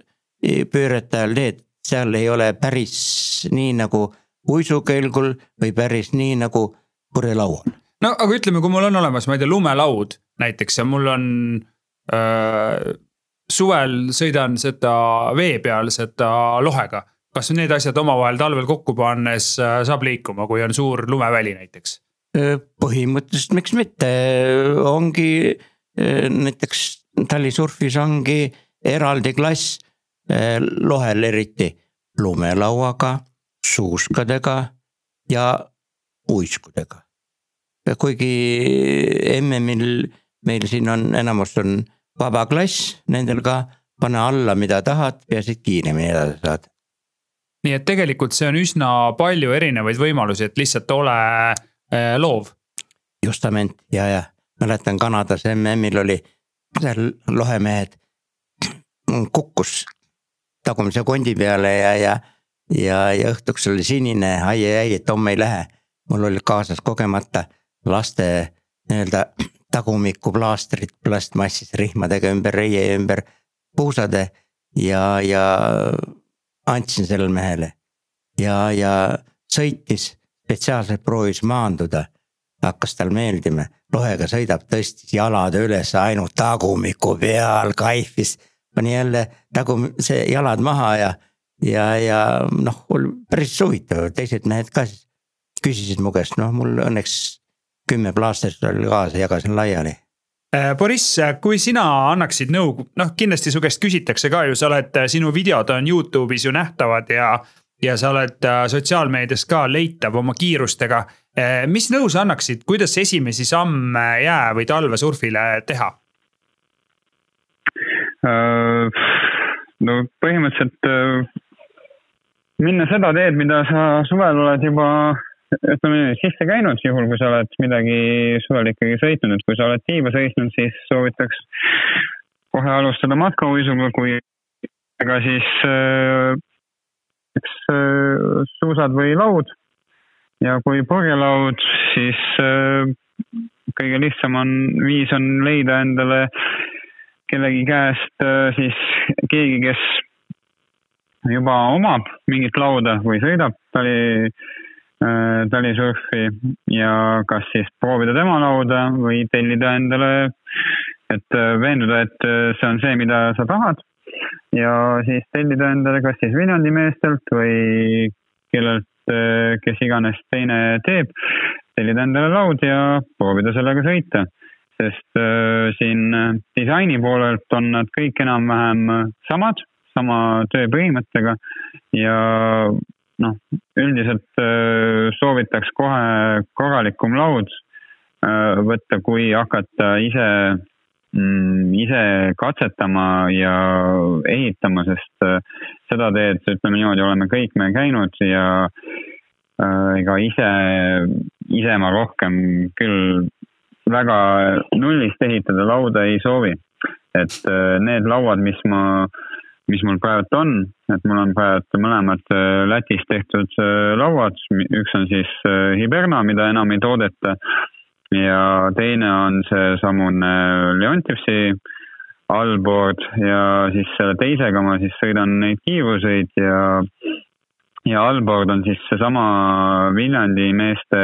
pöörete ajal teed, seal ei ole päris nii nagu uisukelgul või päris nii nagu purjelaual. no aga ütleme, kui mul on olemas, ma ei tea, lumelaud näiteks ja mul on äh, suvel sõidan seda vee peal seda lohega. kas need asjad omavahel talvel kokku pannes äh, saab liikuma, kui on suur lumeväli näiteks? Põhimõtteliselt miks mitte, ongi äh, näiteks talisurfis ongi eraldi klass eh, lohel eriti lumelauaga, suuskadega ja uiskudega. kuigi MM-il meil siin on, enamus on vaba klass, nendel ka pane alla, mida tahad, peaasi, et kiiremini edasi saad. nii et tegelikult see on üsna palju erinevaid võimalusi, et lihtsalt ole eh, loov. justament ja, ja mäletan Kanadas MM-il oli lohemehed kukkus tagumise kondi peale ja, ja, ja, ja õhtuks oli sinine, ai-ai-ai, et homme ei lähe. mul oli kaasas kogemata laste nii-öelda tagumikuplaastrid plastmassist rihmadega ümber reie ümber puusade. ja, ja andsin sellele mehele ja, ja sõitis, spetsiaalselt proovis maanduda. Hakkas tal meeldima, lohega sõidab, tõstis jalad üles ainult tagumiku peal, kaifis. pani jälle tagum-, see jalad maha ja, ja, ja noh, päris huvitav, teised mehed ka siis küsisid mu käest, noh mul õnneks kümme plaastrit oli kaasa, jagasin laiali Äh, Boris, kui sina annaksid nõu, noh kindlasti su käest küsitakse ka ju, sa oled, sinu videod on Youtube'is ju nähtavad ja. Ja sa oled äh, sotsiaalmeedias ka leitav oma kiirustega. Äh, mis nõu sa annaksid, kuidas esimesi samme jää või talvesurfile teha? no põhimõtteliselt minna seda teed, mida sa suvel oled juba ütleme sisse käinud, juhul kui sa oled midagi suvel ikkagi sõitnud, et kui sa oled tiiba sõitnud, siis soovitaks kohe alustada matkauisuga, kui ega siis äh, eks äh, suusad või laud. ja kui purjelaud, siis äh, kõige lihtsam on, viis on leida endale kellegi käest äh, siis keegi, kes juba omab mingit lauda või sõidab tali talisurfi ja kas siis proovida tema lauda või tellida endale, et veenduda, et see on see, mida sa tahad. Ja siis tellida endale kas siis Viljandi meestelt või kellelt, kes iganes teine teeb, tellida endale laud ja proovida sellega sõita. sest äh, siin disaini poolelt on nad kõik enam-vähem samad, sama tööpõhimõttega ja noh, üldiselt äh, soovitaks kohe korralikum laud võtta, kui hakata ise, ise katsetama ja ehitama, sest äh, seda teed, ütleme niimoodi, oleme kõik me käinud ja ega ise, ise ma rohkem küll väga nullist ehitada lauda ei soovi. et need lauad, mis ma äh, mis mul praegu on, et mul on praegu mõlemad äh, Lätis tehtud äh, lauad, üks on siis äh, Hiberna, mida enam ei toodeta. Ja teine on seesamune Leontivsi allboard ja siis selle teisega ma siis sõidan neid kiiruseid ja, ja allboard on siis seesama Viljandi meeste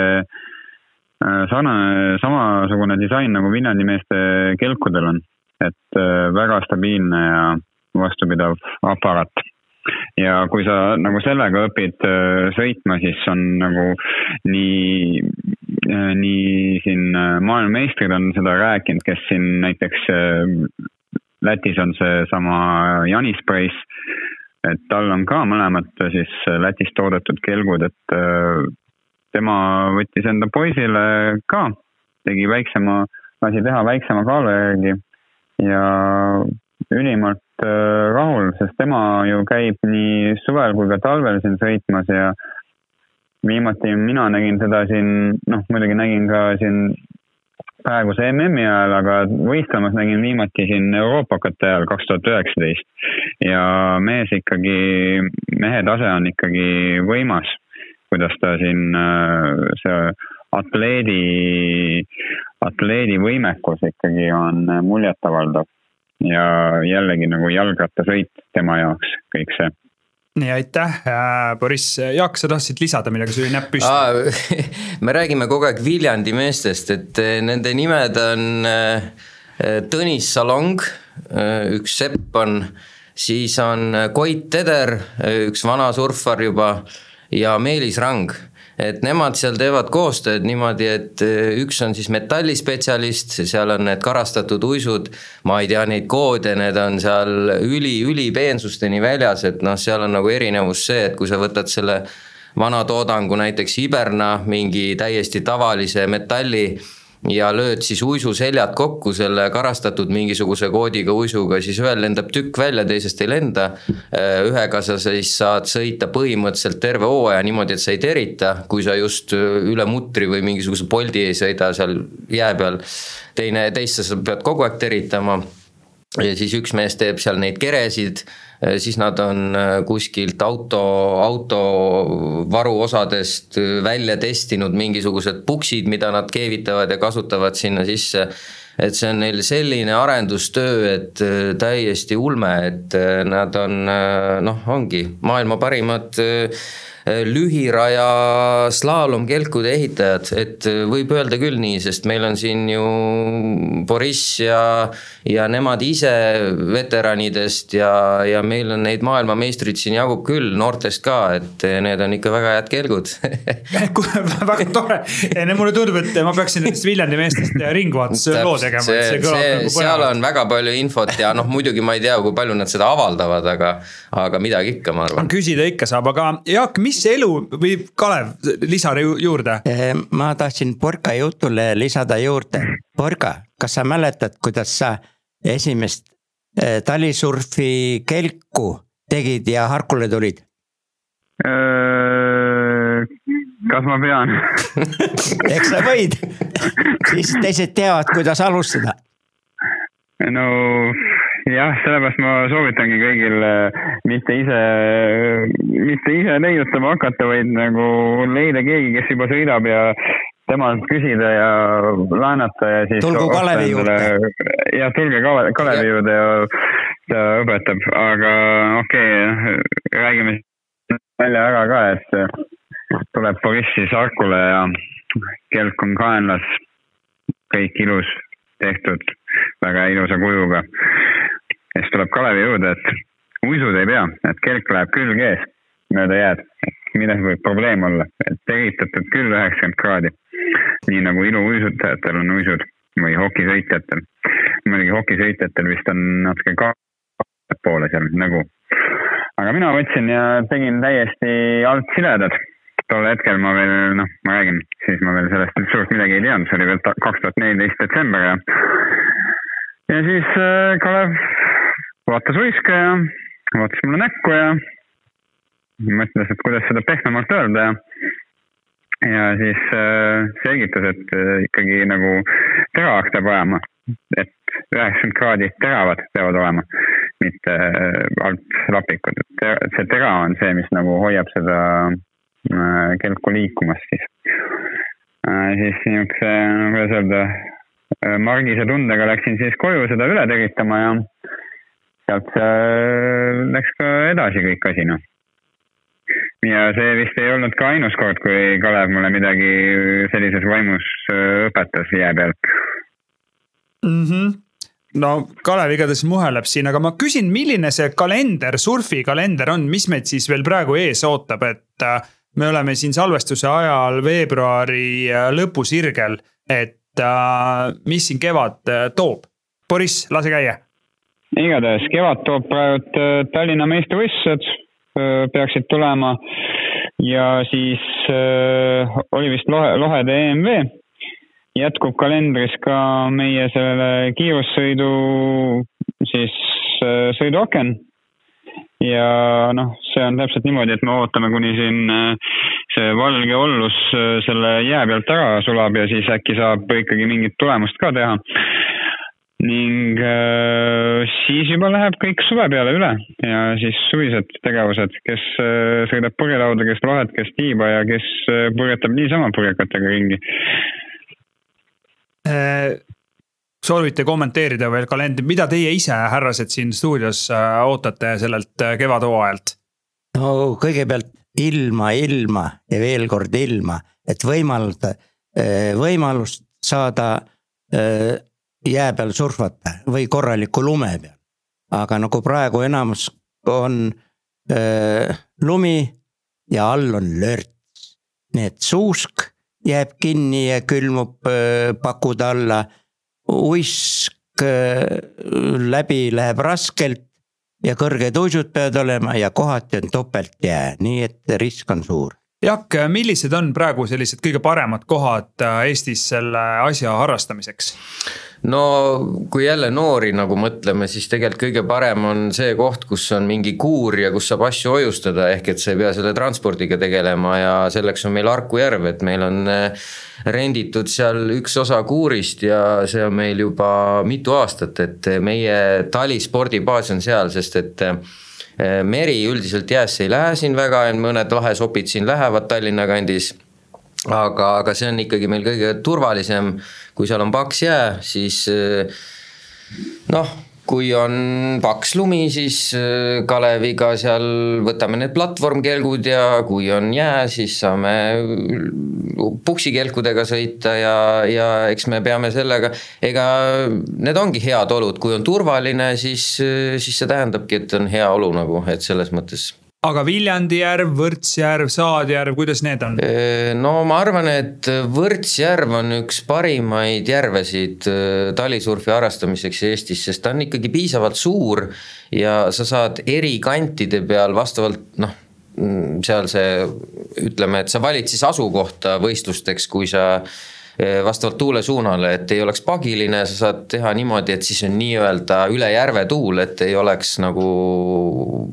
sarnane, samasugune disain nagu Viljandi meeste kelkudel on, et väga stabiilne ja vastupidav aparaat. Ja kui sa nagu sellega õpid äh, sõitma, siis on nagu nii, äh, nii siin äh, maailmameistrid on seda rääkinud, kes siin näiteks Lätis on seesama Janis Price, et tal on ka mõlemad siis Lätis toodetud kelgud, et tema võttis enda poisile ka, tegi väiksema, lasi teha väiksema kaalu järgi. Ja ülimalt rahul, sest tema ju käib nii suvel kui ka talvel siin sõitmas ja viimati mina nägin teda siin, noh muidugi nägin ka siin praeguse MM-i ajal, aga võistlemas nägin viimati siin Euroopakate ajal kaks tuhat üheksateist. ja mees ikkagi, mehe tase on ikkagi võimas, kuidas ta siin äh, see atleedi, atleedi võimekus ikkagi on muljetavaldav ja jällegi nagu jalgrattasõit tema jaoks, kõik see. Nii, aitäh, äh, Boris, Jaak, sa tahtsid lisada midagi, sul oli näpp püsti. me räägime kogu aeg Viljandi meestest, et äh, nende nimed on äh, Tõnis Salong, üks sepp on, siis on Koit Teder, üks vana surfar juba ja Meelis Rang et nemad seal teevad koostööd niimoodi, et eh, üks on siis metallispetsialist, seal on need karastatud uisud, ma ei tea neid koode, need on seal üli, ülipeensusteni väljas, et noh, seal on nagu erinevus see, et kui sa võtad selle vana toodangu näiteks Hiberna, mingi täiesti tavalise metalli ja lööd siis uisuseljad kokku selle karastatud mingisuguse koodiga uisuga, siis ühel lendab tükk välja, teisest ei lenda. Äh, ühega sa siis saad sõita põhimõtteliselt terve hooaja niimoodi, et sa ei terita, kui sa just üle mutri või mingisuguse poldi ei sõida seal jää peal. teine, teist sa pead kogu aeg teritama ja siis üks mees teeb seal neid keresid, eh, siis nad on eh, kuskilt auto, auto varuosadest välja testinud mingisugused puksid, mida nad keevitavad ja kasutavad sinna sisse. et see on neil selline arendustöö, et täiesti ulme, et nad on noh, ongi maailma parimad Äh, lühiraja slaalomkelkude ehitajad, et äh, võib öelda küll nii, sest meil on siin ju Boriss ja, ja nemad ise veteranidest ja, ja meil on neid maailmameistreid siin jagub küll, noortest ka, et äh, need on ikka väga head kelgud väga tore, mulle tundub, et ma peaksin nendest Viljandi meestest ringvaatuse loo tegema. see, see, see, nagu seal on väga palju infot ja noh, muidugi ma ei tea, kui palju nad seda avaldavad, aga, aga midagi ikka, ma arvan. küsida ikka saab, aga Jaak, mis mis elu või Kalev, lisa juurde? Eh, ma tahtsin Porka jutule lisada juurde. Porka, kas sa mäletad, kuidas sa esimest eh, talisurfi kelku tegid ja Harkule tulid? Äh, kas ma pean eks sa võid, siis teised teavad, kuidas alustada. no jah, sellepärast ma soovitangi kõigil äh, mitte ise, mitte ise leiutama hakata, vaid nagu leida keegi, kes juba sõidab ja temalt küsida ja laenata ja siis. tulgu Kalevi juurde. jah, tulge Kalevi juurde ja ta õpetab, aga okei okay,, räägime välja ära ka, et tuleb Borissi Sarkule ja kelk on kaenlas, kõik ilus tehtud, väga ilusa kujuga ja siis tuleb Kalevi juurde, et uisud ei pea, et kelk läheb külge ees mööda jääd, et milles võib probleem olla, et tegitatud küll üheksakümmend kraadi. nii nagu iluuisutajatel on uisud või hokisõitjatel. muidugi hokisõitjatel vist on natuke ka poole seal nägu. aga mina võtsin ja tegin täiesti alt siledad. tol hetkel ma veel noh, ma räägin, siis ma veel sellest suurt midagi ei teadnud, see oli veel kaks tuhat neliteist detsember ja ja siis äh, Kalev vaatas uiska ja vaatas mulle näkku ja mõtles, et kuidas seda pehmemalt öelda. Ja ja siis äh, selgitas, et äh, ikkagi nagu teravaks peab ajama, et üheksakümmend kraadi teravad peavad olema, mitte alt lapikud, et see tera on see, mis nagu hoiab seda kelku liikumas siis. Siis niisuguse, kuidas öelda, margise tundega läksin siis koju seda üle teritama ja sealt äh, läks ka edasi kõik asi noh. ja see vist ei olnud ka ainus kord, kui Kalev mulle midagi sellises vaimus äh, õpetas jää peal mm. -hmm no Kalev igatahes muheleb siin, aga ma küsin, milline see kalender, surfikalender on, mis meid siis veel praegu ees ootab, et äh, me oleme siin salvestuse ajal veebruari lõpusirgel, et mis siin kevad toob? Boriss, lase käia igatahes kevad toob praegu äh, Tallinna meistrivõistlused, äh, peaksid tulema ja siis äh, oli vist lohe, lohede EMV. jätkub kalendris ka meie selle kiirussõidu siis äh, sõiduaken. Ja noh, see on täpselt niimoodi, et me ootame, kuni siin äh, see valge ollus äh, selle jää pealt ära sulab ja siis äkki saab ikkagi mingit tulemust ka teha ning äh, siis juba läheb kõik suve peale üle ja siis suvised tegevused, kes sõidab purjelauda, kes lohet, kes tiiba ja kes purjetab niisama purjekatega ringi. Soovite kommenteerida veel kalendrit, mida teie ise, härrased siin stuudios äh, ootate sellelt äh, kevadhooajalt? no kõigepealt ilma, ilma ja veel kord ilma, et võimaldada, äh, võimalust saada jää peal surfata või korraliku lume peal. aga nagu praegu enamus on öö, lumi ja all on lörts. nii et suusk jääb kinni ja külmub öö, pakude alla. Uisk öö, läbi läheb raskelt ja kõrged uisud peavad olema ja kohati on topeltjää, nii et risk on suur Jaak, millised on praegu sellised kõige paremad kohad Eestis selle asja harrastamiseks? no kui jälle noori nagu mõtleme, siis tegelikult kõige parem on see koht, kus on mingi kuur ja kus saab asju hoiustada, ehk et sa ei pea selle transpordiga tegelema ja selleks on meil Harku järv, et meil on eh, renditud seal üks osa kuurist ja see on meil juba mitu aastat, et meie talispordibaas on seal, sest et eh, meri üldiselt jäässe ei lähe siin väga, mõned lahesopid siin lähevad Tallinna kandis. Aga, aga see on ikkagi meil kõige turvalisem, kui seal on paks jää, siis noh kui on paks lumi, siis äh, Kaleviga seal võtame need platvormkelgud ja kui on jää, siis saame puksikelkudega sõita ja, ja eks me peame sellega, ega need ongi head olud, kui on turvaline, siis, siis see tähendabki, et on hea olu nagu, et selles mõttes aga Viljandi järv, Võrtsjärv, Saadjärv, kuidas need on? no ma arvan, et Võrtsjärv on üks parimaid järvesid talisurfi harrastamiseks Eestis, sest ta on ikkagi piisavalt suur ja sa saad eri kantide peal vastavalt noh, mm, seal see ütleme, et sa valid siis asukohta võistlusteks, kui sa vastavalt tuule suunale, et ei oleks pagiline, sa saad teha niimoodi, et siis on nii-öelda üle järve tuul, et ei oleks nagu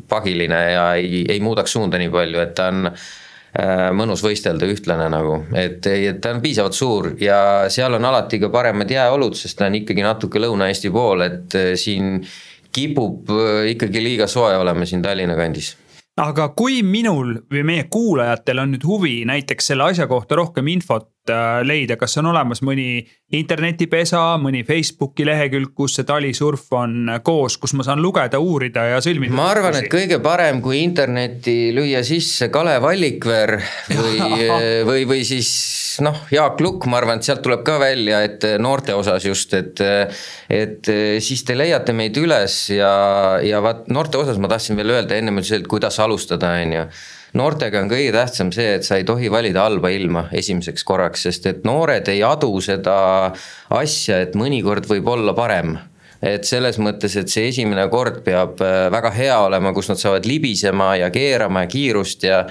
pagiline ja ei, ei muudaks suunda nii palju, et ta on äh, mõnus võistelda, ühtlane nagu, et, et ta on piisavalt suur ja seal on alati ka paremad jääolud, sest ta on ikkagi natuke Lõuna-Eesti pool, et äh, siin kipub ikkagi liiga soe olema siin Tallinna kandis. Aga kui minul või meie kuulajatel on nüüd huvi näiteks selle asja kohta rohkem infot leida, kas on olemas mõni internetipesa, mõni Facebooki lehekülg, kus see talisurf on koos, kus ma saan lugeda, uurida ja sõlmida? ma arvan, et kõige parem, kui internetti lüüa sisse Kalev Allikveer või või, või siis noh, Jaak Lukk, ma arvan, et sealt tuleb ka välja, et noorte osas just, et et siis te leiate meid üles ja, ja vaat noorte osas ma tahtsin veel öelda, ennem ütlesin, et kuidas alustada, on ju noortega on kõige tähtsam see, et sa ei tohi valida halba ilma esimeseks korraks, sest et noored ei adu seda asja, et mõnikord võib olla parem et selles mõttes, et see esimene kord peab äh, väga hea olema, kus nad saavad libisema ja keerama ja kiirust ja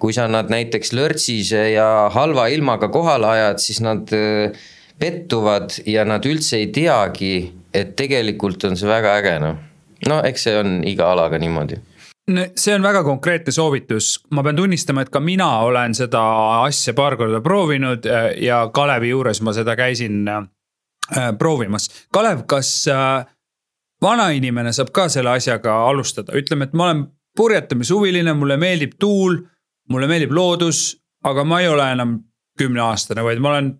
kui sa nad näiteks lörtsis ja halva ilmaga kohale ajad, siis nad äh, pettuvad ja nad üldse ei teagi, et tegelikult on see väga äge noh. no eks see on iga alaga niimoodi see on väga konkreetne soovitus, ma pean tunnistama, et ka mina olen seda asja paar korda proovinud äh, ja Kalevi juures ma seda käisin äh, proovimas. Kalev, kas äh, vanainimene saab ka selle asjaga alustada, ütleme, et ma olen purjetamishuviline, mulle meeldib tuul, mulle meeldib loodus, aga ma ei ole enam kümneaastane, vaid ma olen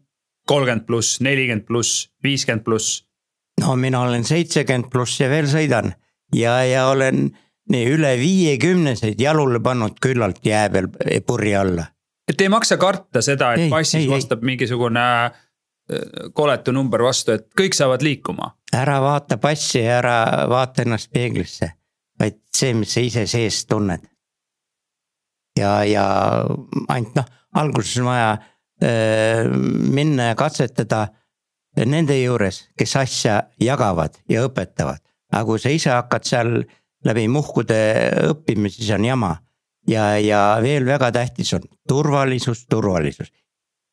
kolmkümmend pluss, nelikümmend pluss, viiskümmend pluss. no mina olen seitsekümmend pluss ja veel sõidan ja, ja olen nii üle viiekümneseid jalule pannud küllalt jää peal purje alla. et ei maksa karta seda, et ei, passis ei, vastab ei. mingisugune äh, koletu number vastu, et kõik saavad liikuma. ära vaata passi ja ära vaata ennast peeglisse, vaid see, mis sa ise sees tunned. ja, ja ainult noh, alguses on vaja äh, minna ja katsetada nende juures, kes asja jagavad ja õpetavad. aga kui sa ise hakkad seal läbi muhkude õppima, siis on jama. ja, ja veel väga tähtis on turvalisus, turvalisus.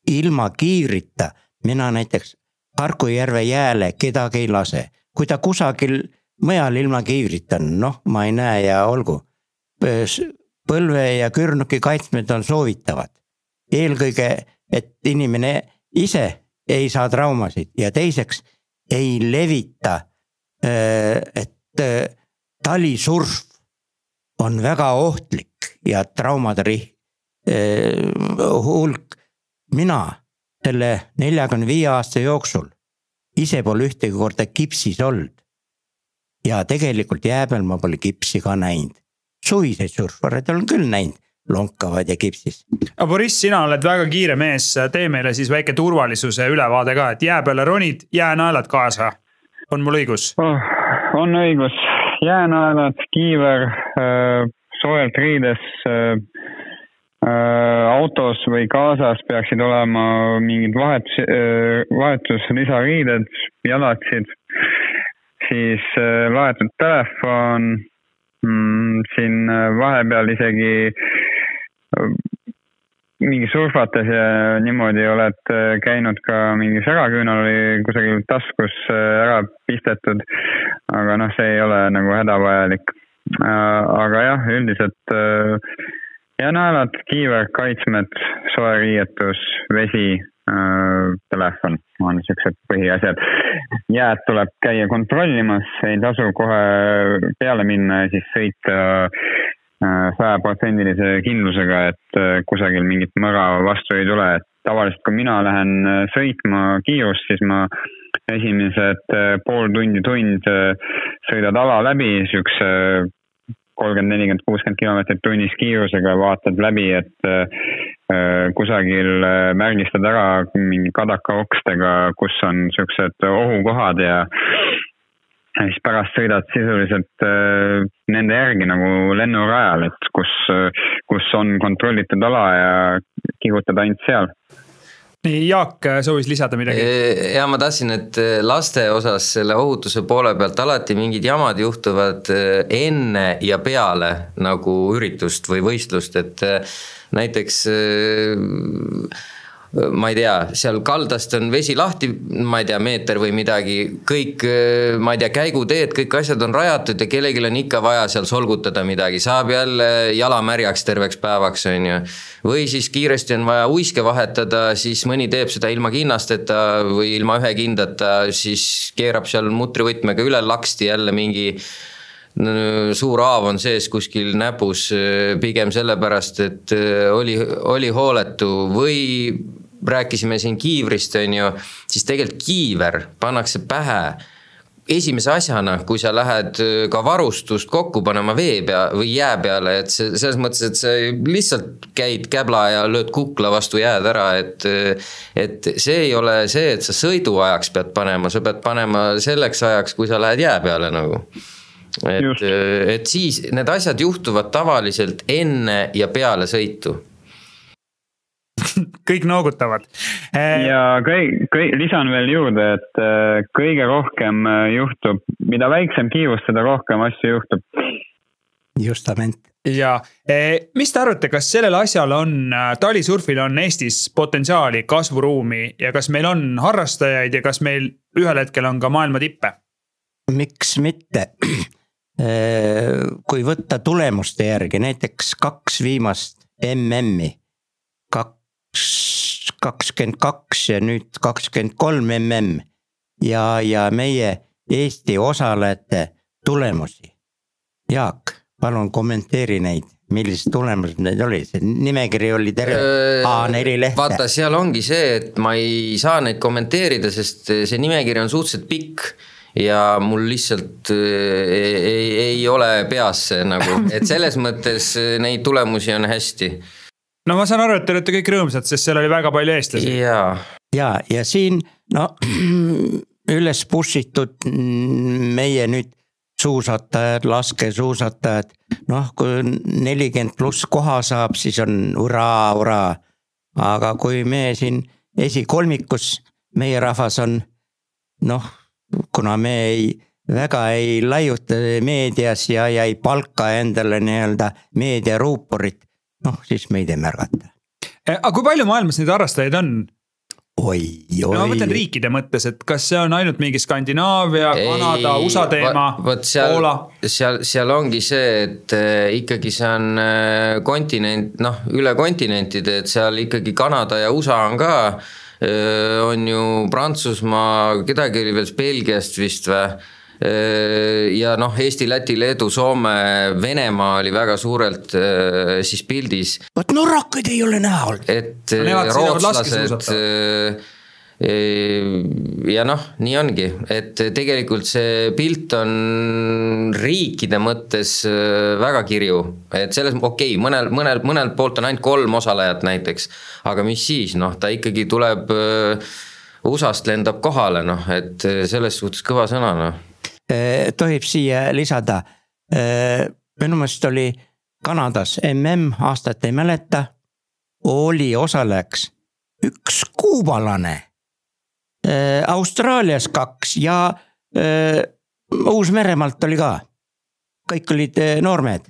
ilma kiirita mina näiteks Harku järve jääle kedagi ei lase, kui ta kusagil mujal ilma kiivrita on, noh, ma ei näe ja olgu. põlve ja kürnuki kaitsmed on soovitavad. eelkõige, et inimene ise ei saa traumasid ja teiseks ei levita, et talisurf on väga ohtlik ja traumade riht- eh,, hulk. mina selle neljakümne viie aasta jooksul ise pole ühtegi korda kipsis olnud. ja tegelikult jää peal ma pole kipsi ka näinud. suviseid surfareid olen küll näinud, lonkavad ja kipsis. aga Boriss, sina oled väga kiire mees, tee meile siis väike turvalisuse ülevaade ka, et jää peale ronid, jäänaelad kaasa. on mul õigus oh,? on õigus jäänaelad, kiiver, äh, soojalt riides, äh, äh, autos või kaasas peaksid olema mingid vahetus, vahetus lisariided, jalatsid, siis laetud telefon, mm, siin vahepeal isegi mingi surfates ja niimoodi oled äh, käinud ka mingi säraküünal või kusagil taskus äh, ära pistetud. aga noh, see ei ole nagu hädavajalik. Äh, aga jah, üldiselt jäänaelad, kiiver, kaitsmed, soe riietus, vesi, telefon on siuksed põhiasjad. jääd tuleb käia kontrollimas, ei tasu kohe peale minna ja siis sõita sajaprotsendilise kindlusega, et kusagil mingit mõra vastu ei tule, et tavaliselt kui mina lähen sõitma kiirust, siis ma esimesed pool tundi, tund sõidad ala läbi siukse kolmkümmend, nelikümmend, kuuskümmend kilomeetrit tunnis kiirusega, vaatad läbi, et äh, kusagil äh, märgistad ära mingi kadakaokstega, kus on siuksed ohukohad ja ja siis pärast sõidad sisuliselt äh, nende järgi nagu lennurajal, et kus, kus on kontrollitud ala ja kihutad ainult seal nii, Jaak soovis lisada midagi? ja ma tahtsin, et laste osas selle ohutuse poole pealt alati mingid jamad juhtuvad enne ja peale nagu üritust või võistlust, et näiteks ma ei tea, seal kaldast on vesi lahti, ma ei tea, meeter või midagi, kõik, ma ei tea, käiguteed, kõik asjad on rajatud ja kellelgi on ikka vaja seal solgutada midagi, saab jälle jala märjaks terveks päevaks, on ju. või siis kiiresti on vaja uiske vahetada, siis mõni teeb seda ilma kinnasteta või ilma ühe kindata, siis keerab seal mutrivõtmega üle laksti jälle mingi suur haav on sees kuskil näpus pigem sellepärast, et oli, oli hooletu või rääkisime siin kiivrist, on ju, siis tegelikult kiiver pannakse pähe esimese asjana, kui sa lähed äh, ka varustust kokku panema vee pea või jää peale, et see selles mõttes, et sa lihtsalt käid käbla ja lööd kukla vastu jääd ära, et. Äh, et see ei ole see, et sa sõiduajaks pead panema, sa pead panema selleks ajaks, kui sa lähed jää peale nagu. et, äh, et siis need asjad juhtuvad tavaliselt enne ja peale sõitu kõik noogutavad. Eh, ja kõik, kõik, lisan veel juurde, et eh, kõige rohkem eh, juhtub, mida väiksem kiirus, seda rohkem asju juhtub. justament. ja mis te arvate, kas sellel asjal on, talisurfil on Eestis potentsiaali, kasvuruumi ja kas meil on harrastajaid ja kas meil ühel hetkel on ka maailma tippe? miks mitte? kui võtta tulemuste järgi, näiteks kaks viimast MM-i, kaks kakskümmend kaks ja nüüd kakskümmend kolm mm ja, ja meie Eesti osalejate tulemusi. Jaak, palun kommenteeri neid, millised tulemused need olid, see nimekiri oli terve A4 lehte. vaata, seal ongi see, et ma ei saa neid kommenteerida, sest see nimekiri on suhteliselt pikk ja mul lihtsalt ei, ei, ei ole peas see nagu, et selles mõttes neid tulemusi on hästi no ma saan aru, et te olete kõik rõõmsad, sest seal oli väga palju eestlasi. ja, ja, ja siin no üles push itud meie nüüd suusatajad, laskesuusatajad, noh, kui nelikümmend pluss koha saab, siis on hurraa, hurraa. aga kui me siin esikolmikus, meie rahvas on noh, kuna me ei, väga ei laiuta meedias ja, ja ei palka endale nii-öelda meediaruuporit noh, siis meid ei märgata. Eh, aga kui palju maailmas neid harrastajaid on? oi, oi. no ma mõtlen riikide mõttes, et kas see on ainult mingi Skandinaavia, Kanada, USA teema, Poola? seal, seal ongi see, et äh, ikkagi see on äh, kontinent, noh, üle kontinentide, et seal ikkagi Kanada ja USA on ka on ju Prantsusmaa, kedagi oli veel Belgiast vist või ja noh, Eesti, Läti, Leedu, Soome, Venemaa oli väga suurelt äh, siis pildis. vot norrakaid ei ole näha olnud. et no, rootslased ja noh, nii ongi, et tegelikult see pilt on riikide mõttes väga kirju, et selles, okei okay,, mõnel, mõnel, mõnelt poolt on ainult kolm osalejat näiteks, aga mis siis, noh, ta ikkagi tuleb USA-st lendab kohale, noh, et selles suhtes kõva sõna, noh. Eh, tohib siia lisada. Eh, minu meelest oli Kanadas mm, aastat ei mäleta, oli osalejaks üks kuubalane. Eh, Austraalias kaks ja Uus-Meremaalt oli ka. kõik olid noormehed.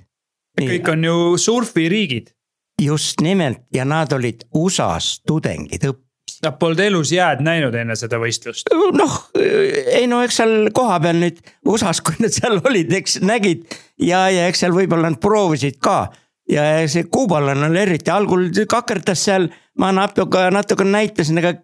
kõik on ju surfiriigid. just nimelt ja nad olid USA-s tudengid, õppijad Nad polnud elus jääd näinud enne seda võistlust. noh, ei no eks seal kohapeal nüüd USA-s, kui nad seal olid, eks nägid ja, ja eks seal võib-olla nad proovisid ka. ja see kuubalane oli eriti, algul kakerdas seal, ma natuke, natuke näitasin, aga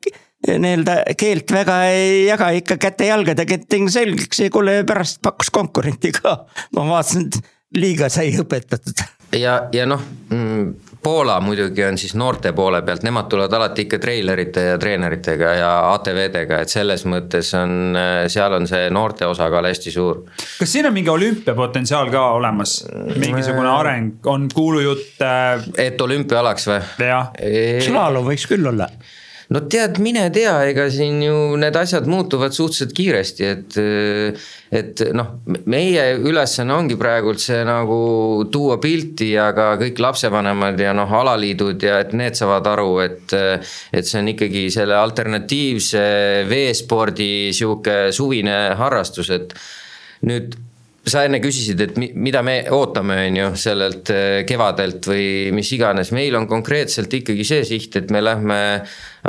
nii-öelda keelt väga ei jaga, ikka käte-jalgadega tegin selgeks ja kuule pärast pakkus konkurenti ka. ma vaatasin, et liiga sai õpetatud ja, ja noh mm, Poola muidugi on siis noorte poole pealt, nemad tulevad alati ikka treilerite ja treeneritega ja ATV-dega, et selles mõttes on, seal on see noorte osakaal hästi suur. kas siin on mingi olümpiapotentsiaal ka olemas, mingisugune areng, on kuulujutt äh...? et olümpiaalaks või? jah. slaalom võiks küll olla no tead, mine tea, ega siin ju need asjad muutuvad suhteliselt kiiresti, et. et noh, meie ülesanne ongi praegult see nagu tuua pilti ja ka kõik lapsevanemad ja noh, alaliidud ja et need saavad aru, et. et see on ikkagi selle alternatiivse veespordi sihuke suvine harrastus, et nüüd sa enne küsisid, et mida me ootame, on ju, sellelt äh, kevadelt või mis iganes, meil on konkreetselt ikkagi see siht, et me lähme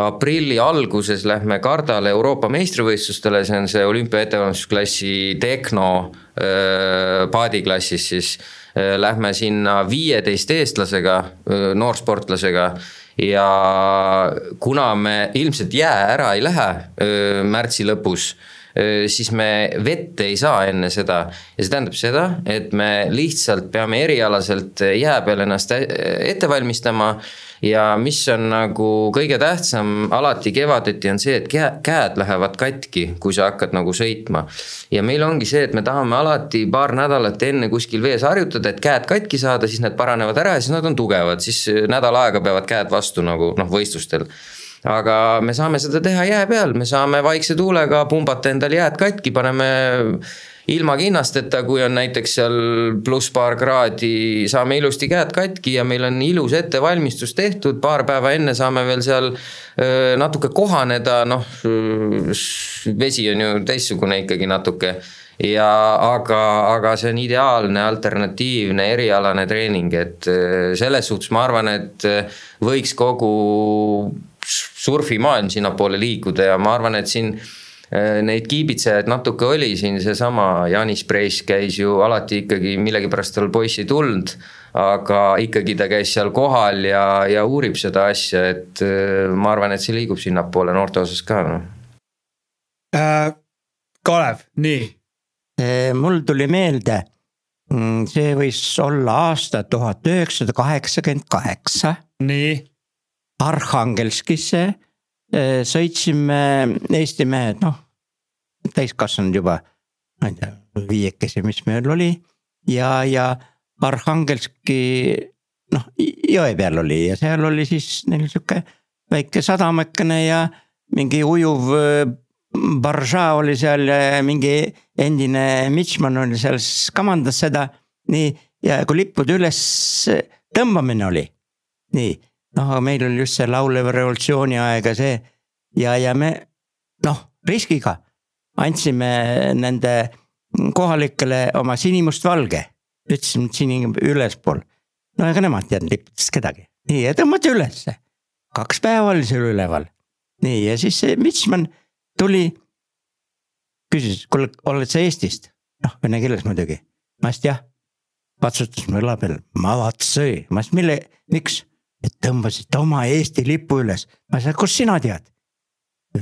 aprilli alguses lähme Kardale Euroopa meistrivõistlustele, see on see olümpia ettevalmistusklassi Tehno äh, paadiklassis siis. Äh, lähme sinna viieteist eestlasega, noorsportlasega. Ja kuna me ilmselt jää ära ei lähe märtsi lõpus siis me vette ei saa enne seda. ja see tähendab seda, et me lihtsalt peame erialaselt jää peal ennast ette valmistama. ja mis on nagu kõige tähtsam alati kevadeti on see, et käed lähevad katki, kui sa hakkad nagu sõitma. ja meil ongi see, et me tahame alati paar nädalat enne kuskil vees harjutada, et käed katki saada, siis need paranevad ära ja siis nad on tugevad, siis nädal aega peavad käed vastu nagu noh, võistlustel aga me saame seda teha jää peal, me saame vaikse tuulega pumbata endale jääd katki, paneme ilma kinnasteta, kui on näiteks seal pluss paar kraadi, saame ilusti käed katki ja meil on ilus ettevalmistus tehtud, paar päeva enne saame veel seal natuke kohaneda, noh. vesi on ju teistsugune ikkagi natuke. Ja aga, aga see on ideaalne alternatiivne erialane treening, et selles suhtes ma arvan, et võiks kogu surfimaailm sinnapoole liikuda ja ma arvan, et siin äh, neid kiibitsejaid natuke oli siin seesama Janis Preis käis ju alati ikkagi millegipärast tal poiss ei tulnud. aga ikkagi ta käis seal kohal ja, ja uurib seda asja, et äh, ma arvan, et see liigub sinnapoole noorte osas ka noh äh,. Kalev, nii. mul tuli meelde, mm, see võis olla aasta tuhat üheksasada kaheksakümmend kaheksa. nii Arhangelskisse eh, sõitsime Eesti mehed, noh täiskasvanud juba, ma ei tea, viiekesi, mis meil oli ja, ja Arhangelski noh, jõe peal oli ja seal oli siis neil sihuke väike sadamakene ja mingi ujuv eh, baržaa oli seal ja mingi endine Mitchman oli seal, siis kamandas seda. nii, ja kui lippude üles tõmbamine oli, nii noh, aga meil oli just see lauleva revolutsiooni aeg ja see ja, ja me noh, riskiga andsime nende kohalikele oma sinimustvalge. ütlesime sini ülespool. no ega nemad ei teadnud lippudest kedagi, nii ja tõmmati ülesse. kaks päeva oli seal üleval. nii ja siis see Mitchman tuli. küsis, kuule, oled sa Eestist? noh, vene keeles muidugi. ma ütlesin jah. patsutas mu õla peal, malatsõi, ma ütlesin mille, miks et tõmbasite oma Eesti lipu üles. ma ütlesin, kust sina tead?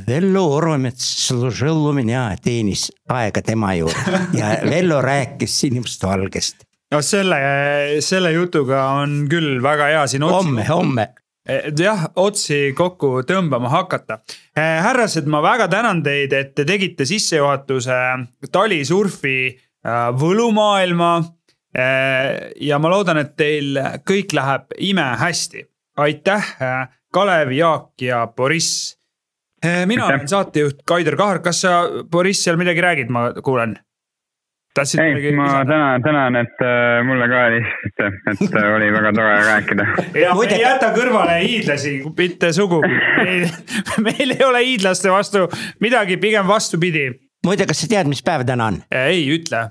Vello Oromets služil u mina teenis aega tema juurde ja Vello rääkis sinimustvalgest. no selle, selle jutuga on küll väga hea siin. homme, homme e, jah, otsi kokku tõmbama hakata. E, härrased, ma väga tänan teid, et te tegite sissejuhatuse talisurfi e, võlumaailma ja ma loodan, et teil kõik läheb imehästi. aitäh, äh, Kalev, Jaak ja Boriss. Mina olen saatejuht Kaido Kahar, kas sa, Boriss, seal midagi räägid, ma kuulen? ei, ma tänan, tänan, et äh, mulle ka helistasite, et äh, oli väga tore rääkida. ja me ei jäta kõrvale hiidlasi mitte sugugi meil, ei ole hiidlaste vastu midagi, pigem vastupidi. muide, kas sa tead, mis päev täna on? ei, ütle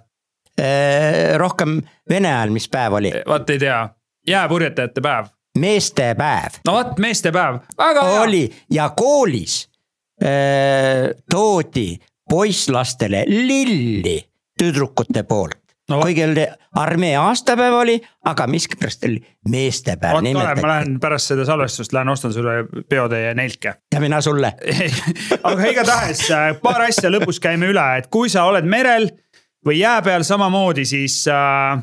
rohkem vene ajal, mis päev oli? vot ei tea, jääpurjetajate päev. meestepäev. no vot, meestepäev, väga hea. oli ja koolis äh, toodi poisslastele lilli tüdrukute poolt no,. kuigi oli armee aastapäev oli, aga miskipärast oli meestepäev. vot Kalev, ma lähen pärast seda salvestust, lähen ostan sulle peotäie nelke. ja mina sulle aga igatahes paar asja lõpus käime üle, et kui sa oled merel või jää peal samamoodi, siis äh,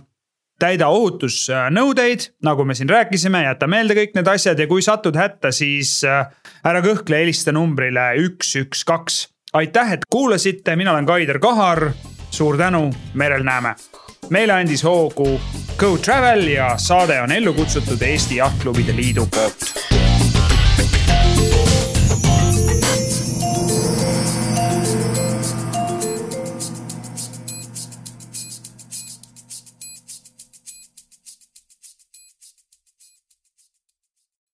täida ohutusnõudeid, nagu me siin rääkisime, jäta meelde kõik need asjad ja kui satud hätta, siis äh, ära kõhkle, helista numbrile üks, üks, kaks. aitäh, et kuulasite, mina olen Kaider Kahar. suur tänu, merel näeme. meile andis hoogu Go Travel ja saade on ellu kutsutud Eesti Jahtklubide Liidu poolt